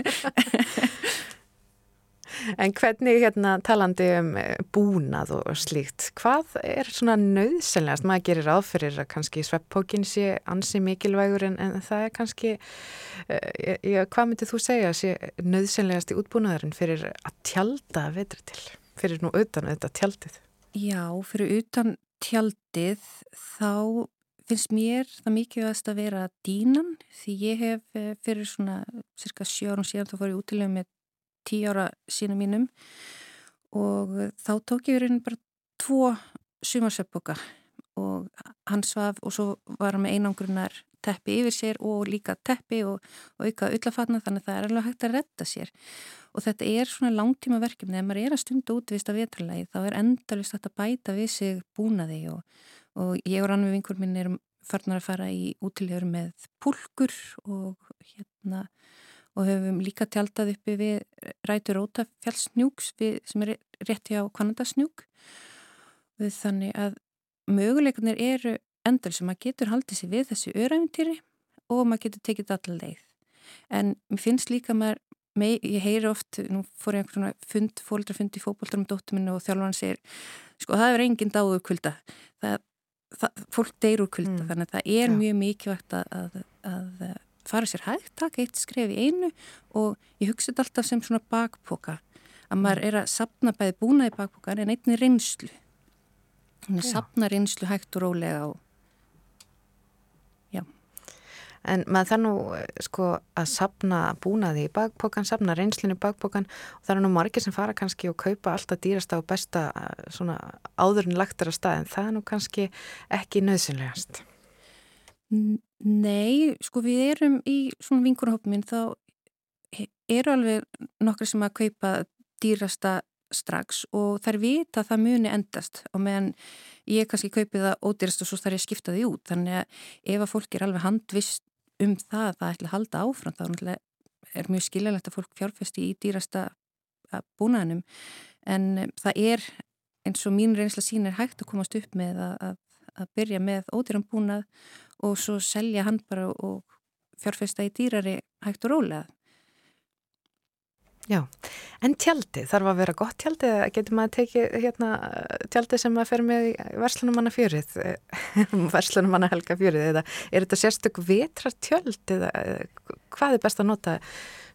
En hvernig hérna talandi um eh, búnað og slíkt, hvað er svona nöðsynlegast? Maður gerir áfyrir að kannski sveppókin sé ansi mikilvægur en, en það er kannski, uh, já, hvað myndir þú segja sé nöðsynlegast í útbúnaðurinn fyrir að tjalda vetri til, fyrir nú auðvitað þetta tjaldið? Já, fyrir utan tjaldið þá finnst mér það mikilvægast að vera dínan því ég hef eh, fyrir svona cirka sjö árum síðan þá fór ég útilega með tíu ára sína mínum og þá tók ég verið bara tvo sumarsöpboka og hann svaf og svo var hann með einangrunar teppi yfir sér og líka teppi og, og auka ullafatna þannig að það er alveg hægt að retta sér. Og þetta er svona langtíma verkefni ef maður er að stunda útvist af vetralagi þá er endalist að bæta við sig búnaði og, og ég og rann við vinkur minn erum farnar að fara í útilegur með pulkur og hérna og höfum líka tjaldað uppi við rætur ótafjallsnjúks sem er rétti á Kanadasnjúk þannig að möguleikunir eru endal sem maður getur haldið sér við þessu öræfintýri og maður getur tekið allar leið. En mér finnst líka maður, með, ég heyri oft, nú fór ég einhvern fund, fólkdrafund í fókbóltar með dóttur minna og þjálfan segir, sko það er enginn dáður kvölda. Fólk deyr úr kvölda, mm. þannig að það er Já. mjög mikilvægt að, að, að fara sér hægt, taka eitt skref í einu og ég hugsa þetta alltaf sem svona bakpoka, að maður mm. er að sapna bæði búna í bakpoka en einni reynslu. Þannig að sapna reynslu hægt og rólega og En maður það nú sko að sapna búnaði í bakpokan, sapna reynslinu í bakpokan og það er nú margir sem fara kannski og kaupa alltaf dýrasta og besta svona áðurinn lagtar að stað. En það er nú kannski ekki nöðsynlegast. Nei, sko við erum í svona vinkurhópminn þá eru alveg nokkri sem að kaupa dýrasta strax. Og þær vita að það muni endast. Og meðan ég kannski kaupi það ódýrast og svo þarf ég að skipta því út. Þannig að ef að fólk er alveg handvist um það að það ætla að halda áfram þá er mjög skiljanlegt að fólk fjárfesti í dýrasta búnaðinum. En það er eins og mín reynsla sín er hægt að komast upp með að, að, að byrja með ódýran búnað og svo selja hann bara og fjárfesta í dýrari hægt og rólega Já, en tjaldi, þarf að vera gott tjaldi eða getur maður tekið hérna, tjaldi sem maður fer með verslunumanna fjörið, verslunumanna helga fjörið eða er þetta sérstök vetra tjöld eða hvað er best að nota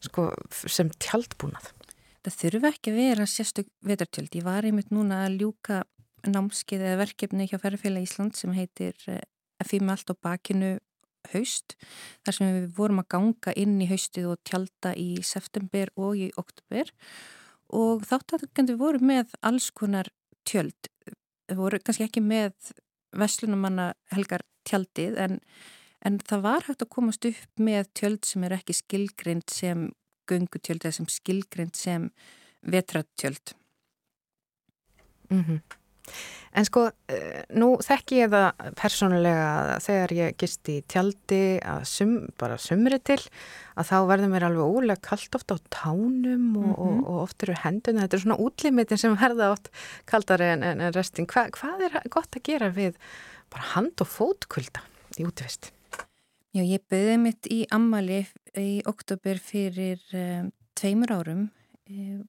sko, sem tjaldbúnað? Það þurfa ekki að vera sérstök vetartjöld. Ég var einmitt núna að ljúka námskið eða verkefni hjá Ferrafélag Ísland sem heitir Fími allt á bakinu haust þar sem við vorum að ganga inn í haustið og tjalda í september og í oktober og þáttakandi voru með alls konar tjöld við voru kannski ekki með veslunumanna helgar tjaldið en, en það var hægt að komast upp með tjöld sem er ekki skilgrind sem gungutjöld eða sem skilgrind sem vetratjöld mm -hmm. En sko, eh, nú þekk ég það persónulega þegar ég gist í tjaldi að sum, bara sumri til að þá verður mér alveg ólega kallt ofta á tánum og, mm -hmm. og, og oft eru henduna. Þetta er svona útlimitin sem verða oft kaldari en, en, en restin. Hva, hvað er gott að gera við bara hand- og fótkvölda í útvist? Já, ég byrði mitt í ammali í oktober fyrir um, tveimur árum um,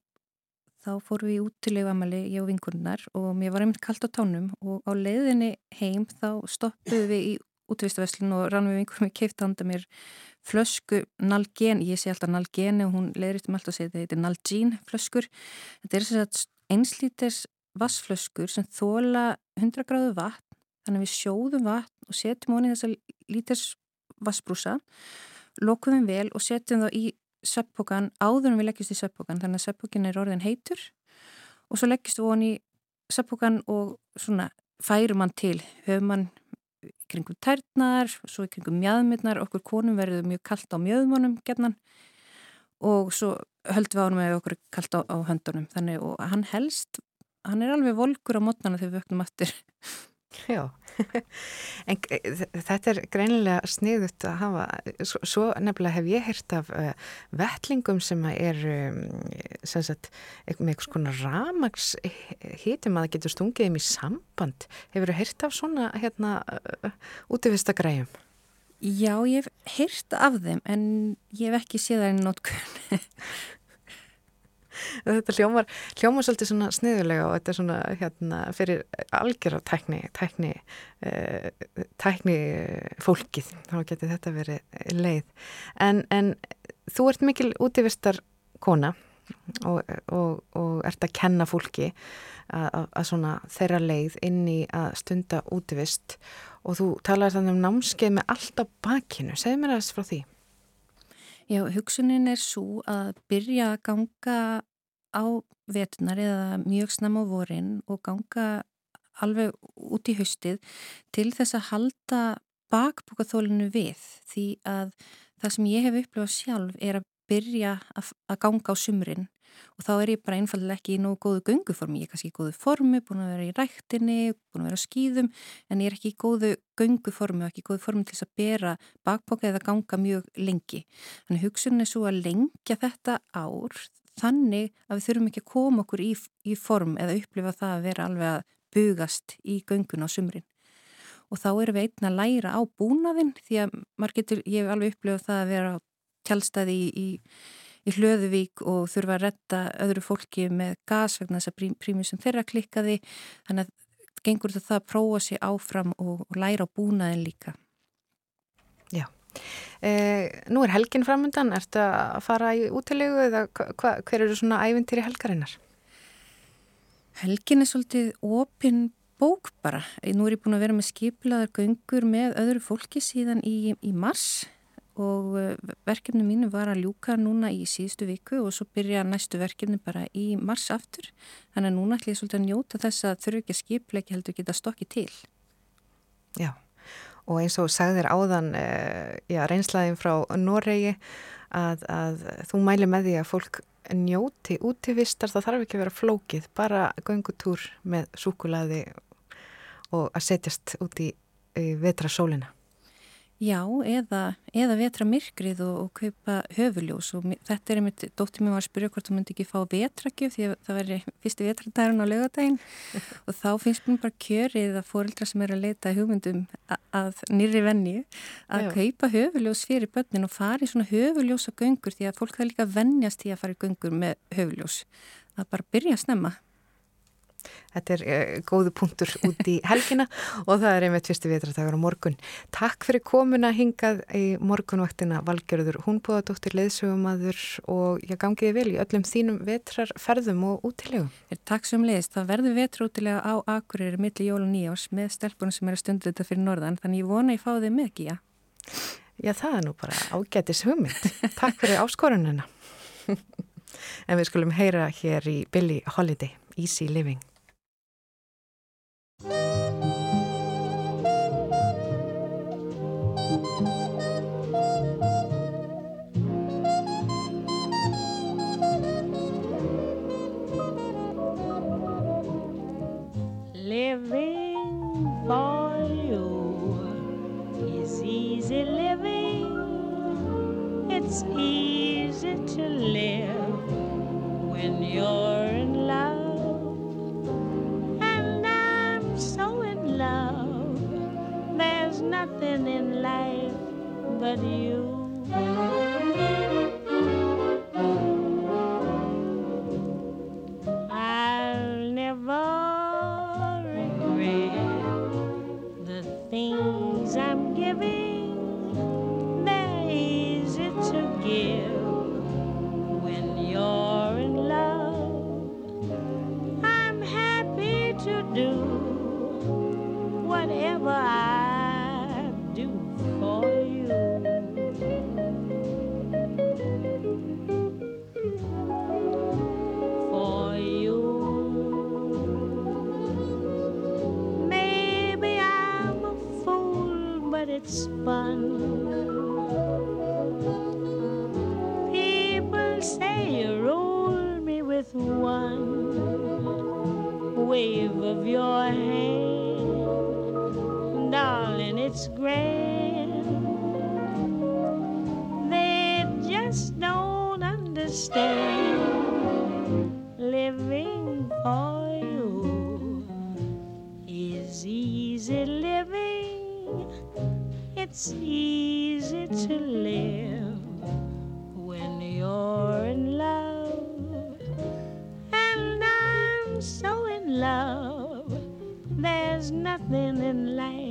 þá fórum við út til leifamali, ég og vinkunnar og mér var einmitt kallt á tónum og á leiðinni heim þá stoppuðu við í útvistaveslun og rann við vinkunum við keift handa mér flösku Nalgen, ég sé alltaf Nalgen og hún leiðir eftir með allt að segja þetta, þetta er Nalgene flöskur, þetta er þess að einslíters vassflöskur sem þóla 100 gráðu vatn þannig að við sjóðum vatn og setjum honi þessa líters vassbrúsa lokum við vel og setjum það í söppókan áður en við leggjast í söppókan þannig að söppókin er orðin heitur. Og svo leggjast við honi í söppókan og svona færum hann til höfum hann kringum tærnar, svo kringum mjöðmyrnar okkur konum verður mjög kallt á mjöðmónum gernan og svo höldum við ánum með okkur kallt á, á höndunum. Þannig og hann helst hann er alveg volkur á mótnana þegar við vöknum aftur Já, en þetta er greinilega sniðut að hafa, svo, nefnilega hef ég heyrt af uh, vettlingum sem er um, sem sagt, með einhvers konar ramags hítum að það getur stungið um í samband. Hefur þú heyrt af svona hérna uh, útivista græjum? Já, ég hef heyrt af þeim en ég hef ekki séð það í nótkunni. þetta hljómar, hljómar svolítið svona sniðulega og þetta er svona hérna fyrir algjör á tækni tækni, uh, tækni fólkið, þá getur þetta verið leið. En, en þú ert mikil útífistar kona og, og, og ert að kenna fólki að, að svona þeirra leið inn í að stunda útífist og þú talar þannig um námskeið með allt á bakinu, segð mér aðeins frá því. Já, hugsunin er svo að byrja að ganga á vetunar eða mjög snem á vorin og ganga alveg út í haustið til þess að halda bakbúkaþólinu við því að það sem ég hef upplifað sjálf er að byrja að, að ganga á sumrin og þá er ég bara einfallega ekki í nógu góðu gönguformi, ég er kannski í góðu formi, búin að vera í ræktinni, búin að vera á skýðum en ég er ekki í góðu gönguformi og ekki í góðu formi til þess að bera bakboka eða ganga mjög lengi. Þannig hugsunin er svo að lengja þetta ár þannig að við þurfum ekki að koma okkur í, í form eða upplifa það að vera alveg að bugast í göngun á sumrin. Og þá erum við einna að læra á búnaðinn því að getur, ég hef alveg upplifað það að vera á tjálstaði í, í, í hlöðuvík og þurfa að retta öðru fólki með gas vegna þess að prímjum sem þeirra klikkaði. Þannig að gengur þetta að prófa sér áfram og, og læra á búnaðinn líka. Já. Eh, nú er helgin framöndan, ertu að fara í útilegu eða hva, hver eru svona ævintýri helgarinnar? Helgin er svolítið opinn bók bara. Nú er ég búin að vera með skiplaðar göngur með öðru fólki síðan í, í mars og eh, verkefni mínu var að ljúka núna í síðustu viku og svo byrja næstu verkefni bara í mars aftur. Þannig að núna ætlum ég svolítið að njóta þess að þurfu ekki að skipla ekki heldur geta stokkið til. Já og eins og sagðir áðan uh, já, reynslaðin frá Noregi að, að þú mæli með því að fólk njóti útivistar það þarf ekki að vera flókið, bara göngutúr með súkulaði og að setjast út í, í vetra sólina Já, eða, eða vetra myrkrið og, og kaupa höfuljós og þetta er einmitt, dóttir mér var að spyrja hvort þú myndi ekki fá vetrakjöf því að það veri fyrsti vetradagurinn á lögadaginn og þá finnst mér bara kjörið að fóreldra sem er að leita hugmyndum að, að nýri venni að Já. kaupa höfuljós fyrir börnin og fara í svona höfuljósa göngur því að fólk það líka vennjast í að fara í göngur með höfuljós. Það bara byrja að snemma. Þetta er uh, góðu punktur út í helgina og það er einmitt fyrstu vitratagur á morgun. Takk fyrir komuna hingað í morgunvaktina Valgerður Húnbúðadóttir, leðsögumadur og ég gangiði vel í öllum þínum vetrarferðum og útilegum. Takk sem leiðist. Það verður vetraútilega á Akureyri millir jól og nýjás með stelpunum sem er að stundu þetta fyrir norðan þannig ég vona ég fáði með ekki, já. Já, það er nú bara ágætis hugmynd. Takk fyrir áskorunina. en við skulum heyra hér í Billy Holiday, Easy Living. Nothing in life but you. It's grand. They just don't understand living for you is easy living. It's easy to live when you're in love. And I'm so in love. There's nothing in life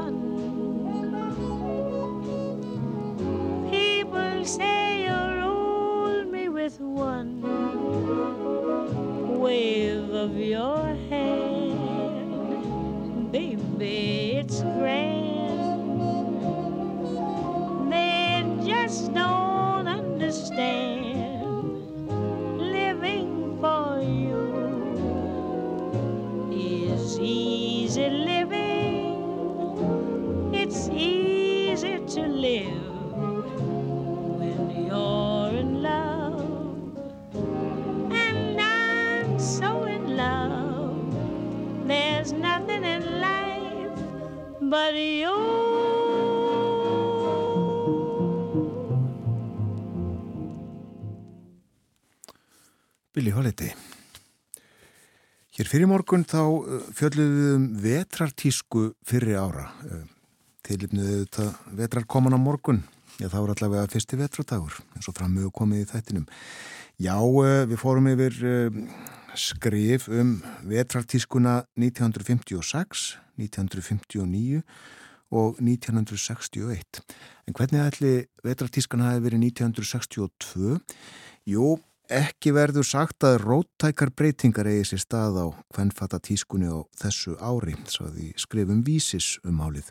fyrir morgun þá uh, fjöldluðum við um vetrartísku fyrir ára. Uh, Tilipnuðu þetta vetrar koman á morgun. Já, það voru allavega fyrsti vetradagur, eins og framögu komið í þættinum. Já, uh, við fórum yfir skrif um vetrartískuna 1956, 1959 og 1961. En hvernig ætli vetrartískana hafi verið 1962? Jú, Ekki verður sagt að róttækar breytingar eigi sér stað á hvernfata tískunni á þessu ári, sáði skrifum vísis um álið.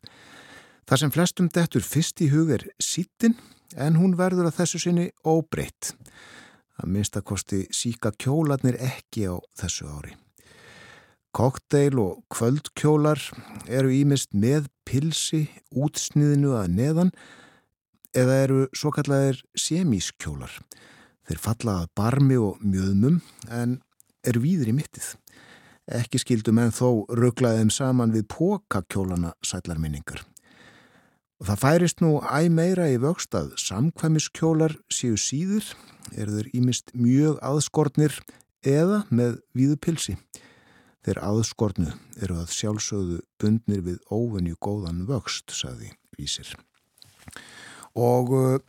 Það sem flestum dettur fyrst í hug er sítin, en hún verður að þessu sinni óbreytt. Að minnstakosti síka kjólarnir ekki á þessu ári. Kokteil og kvöldkjólar eru ímist með pilsi, útsniðinu að neðan eða eru svo kallaðir semískjólar. Þeir falla að barmi og mjöðmum en eru víður í mittið. Ekki skildum en þó rugglaðum saman við pókakjólana sætlarminningar. Og það færist nú æg meira í vöxt að samkvæmiskjólar séu síður, eru þeir ímist mjög aðskortnir eða með víðu pilsi. Þeir aðskortnu eru að sjálfsögðu bundnir við óvenju góðan vöxt, saði vísir. Og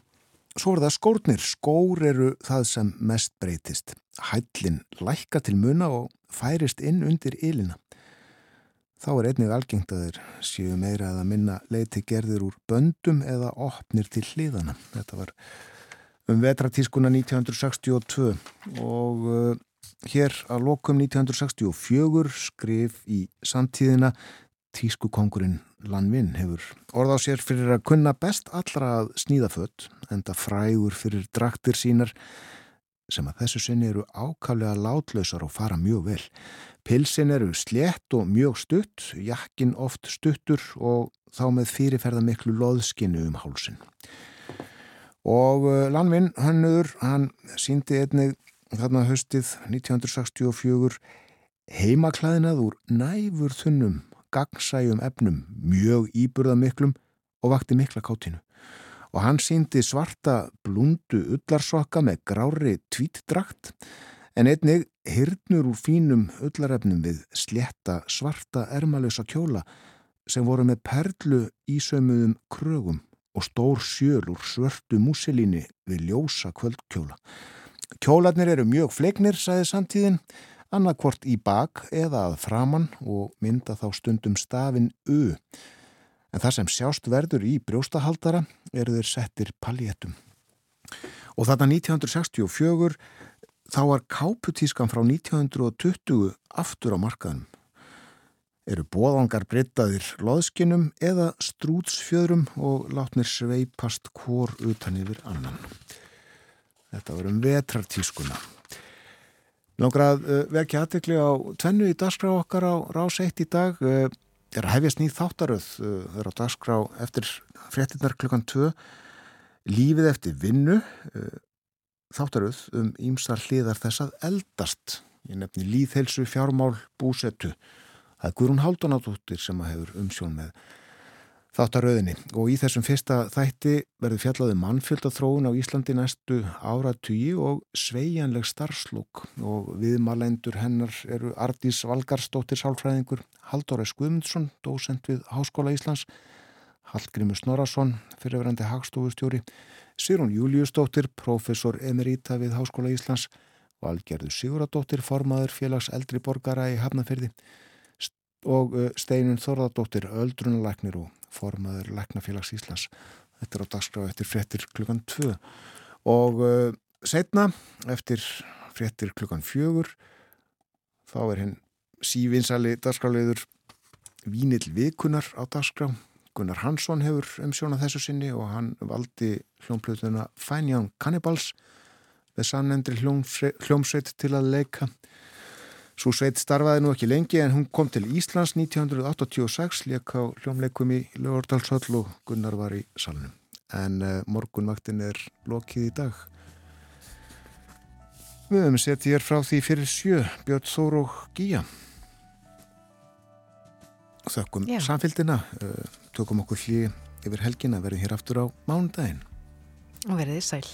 Svo er það skórnir. Skór eru það sem mest breytist. Hællin lækka til muna og færist inn undir ylina. Þá er einnig algengt að þeir séu meira að minna leiti gerðir úr böndum eða opnir til hliðana. Þetta var um vetratískuna 1962 og uh, hér að lokum 1964 skrif í samtíðina tískukongurinn Lanvin hefur orð á sér fyrir að kunna best allra að sníða fött enda frægur fyrir draktir sínar sem að þessu sinni eru ákaflega látlausar og fara mjög vel. Pilsin eru slétt og mjög stutt, jakkin oft stuttur og þá með fyrirferða miklu loðskinnu um hálsin. og uh, Lanvin Hannur hann síndi einnig þarna höstið 1964 heimaklæðinað úr næfur þunnum gagsæjum efnum mjög íburðamiklum og vakti mikla kátinu og hann síndi svarta blundu ullarsokka með grári tvítdrakt en einnig hyrnur úr fínum ullarefnum við sletta svarta ermalösa kjóla sem voru með perlu ísömuðum krögum og stór sjöl úr svörtu músilíni við ljósa kvöldkjóla. Kjólarnir eru mjög fleiknir, sagði samtíðin, annarkvort í bak eða að framann og mynda þá stundum stafin U. En það sem sjást verður í brjóstahaldara eru þeir settir paljettum. Og þarna 1964 þá var káputískan frá 1920 aftur á markaðum eru bóðangar breyttaðir loðskinum eða strútsfjöðrum og látnir sveipast hór utan yfir annan. Þetta var um vetrartískuna. Langar að uh, vekja aðtekli á tvennu í dagskrá okkar á rás 1 í dag. Uh, er að hefjast nýð þáttaröð. Það er á dagskrá eftir fréttinnar klukkan 2. Lífið eftir vinnu. Þáttaröð um ímsar hliðar þess að eldast. Ég nefni líðhelsu, fjármál, búsettu. Það er Guðrún Haldunadóttir sem hefur umsjón með þáttaröðinni. Og í þessum fyrsta þætti verður fjallaði um mannfjöldathróun á Íslandi næstu áratugji og sveianleg starfslokk og viðmalendur hennar eru Ardís Valgarsdóttir Sálfræðingur, Halldóra Skumundsson, dósent við Háskóla Íslands, Hallgrimur Snorarsson, fyrirverandi hagstofustjóri, Sýrún Júliusdóttir, professor emerita við Háskóla Íslands, Valgerður Siguradóttir, formaður félags eldri borgara í Hafnafyrði og uh, Steinun Þorðardóttir, öldrunalæknir og formaður Læknafélags Íslands. Þetta er á dagskrá eftir fréttir klukkan 2 og uh, setna eftir fréttir klukkan 4 þá er henn sívinsali dagskráleiður Vínill Vikunar á dagskrá. Gunnar Hansson hefur umsjónað þessu sinni og hann valdi hljómplötuna Fine Young Cannibals með samnendri hljómsveit til að leika Svo sveit starfaði nú ekki lengi en hún kom til Íslands 1986, leik á hljómleikum í Ljóðardalshöll og Gunnar var í salnum. En uh, morgunvaktin er lokið í dag. Við höfum sett ég er frá því fyrir sjö, Björn Þór og Gíja. Þökkum Já. samfélgina, uh, tökum okkur hlið yfir helgina, verðum hér aftur á mánudaginn. Og verðið sæl.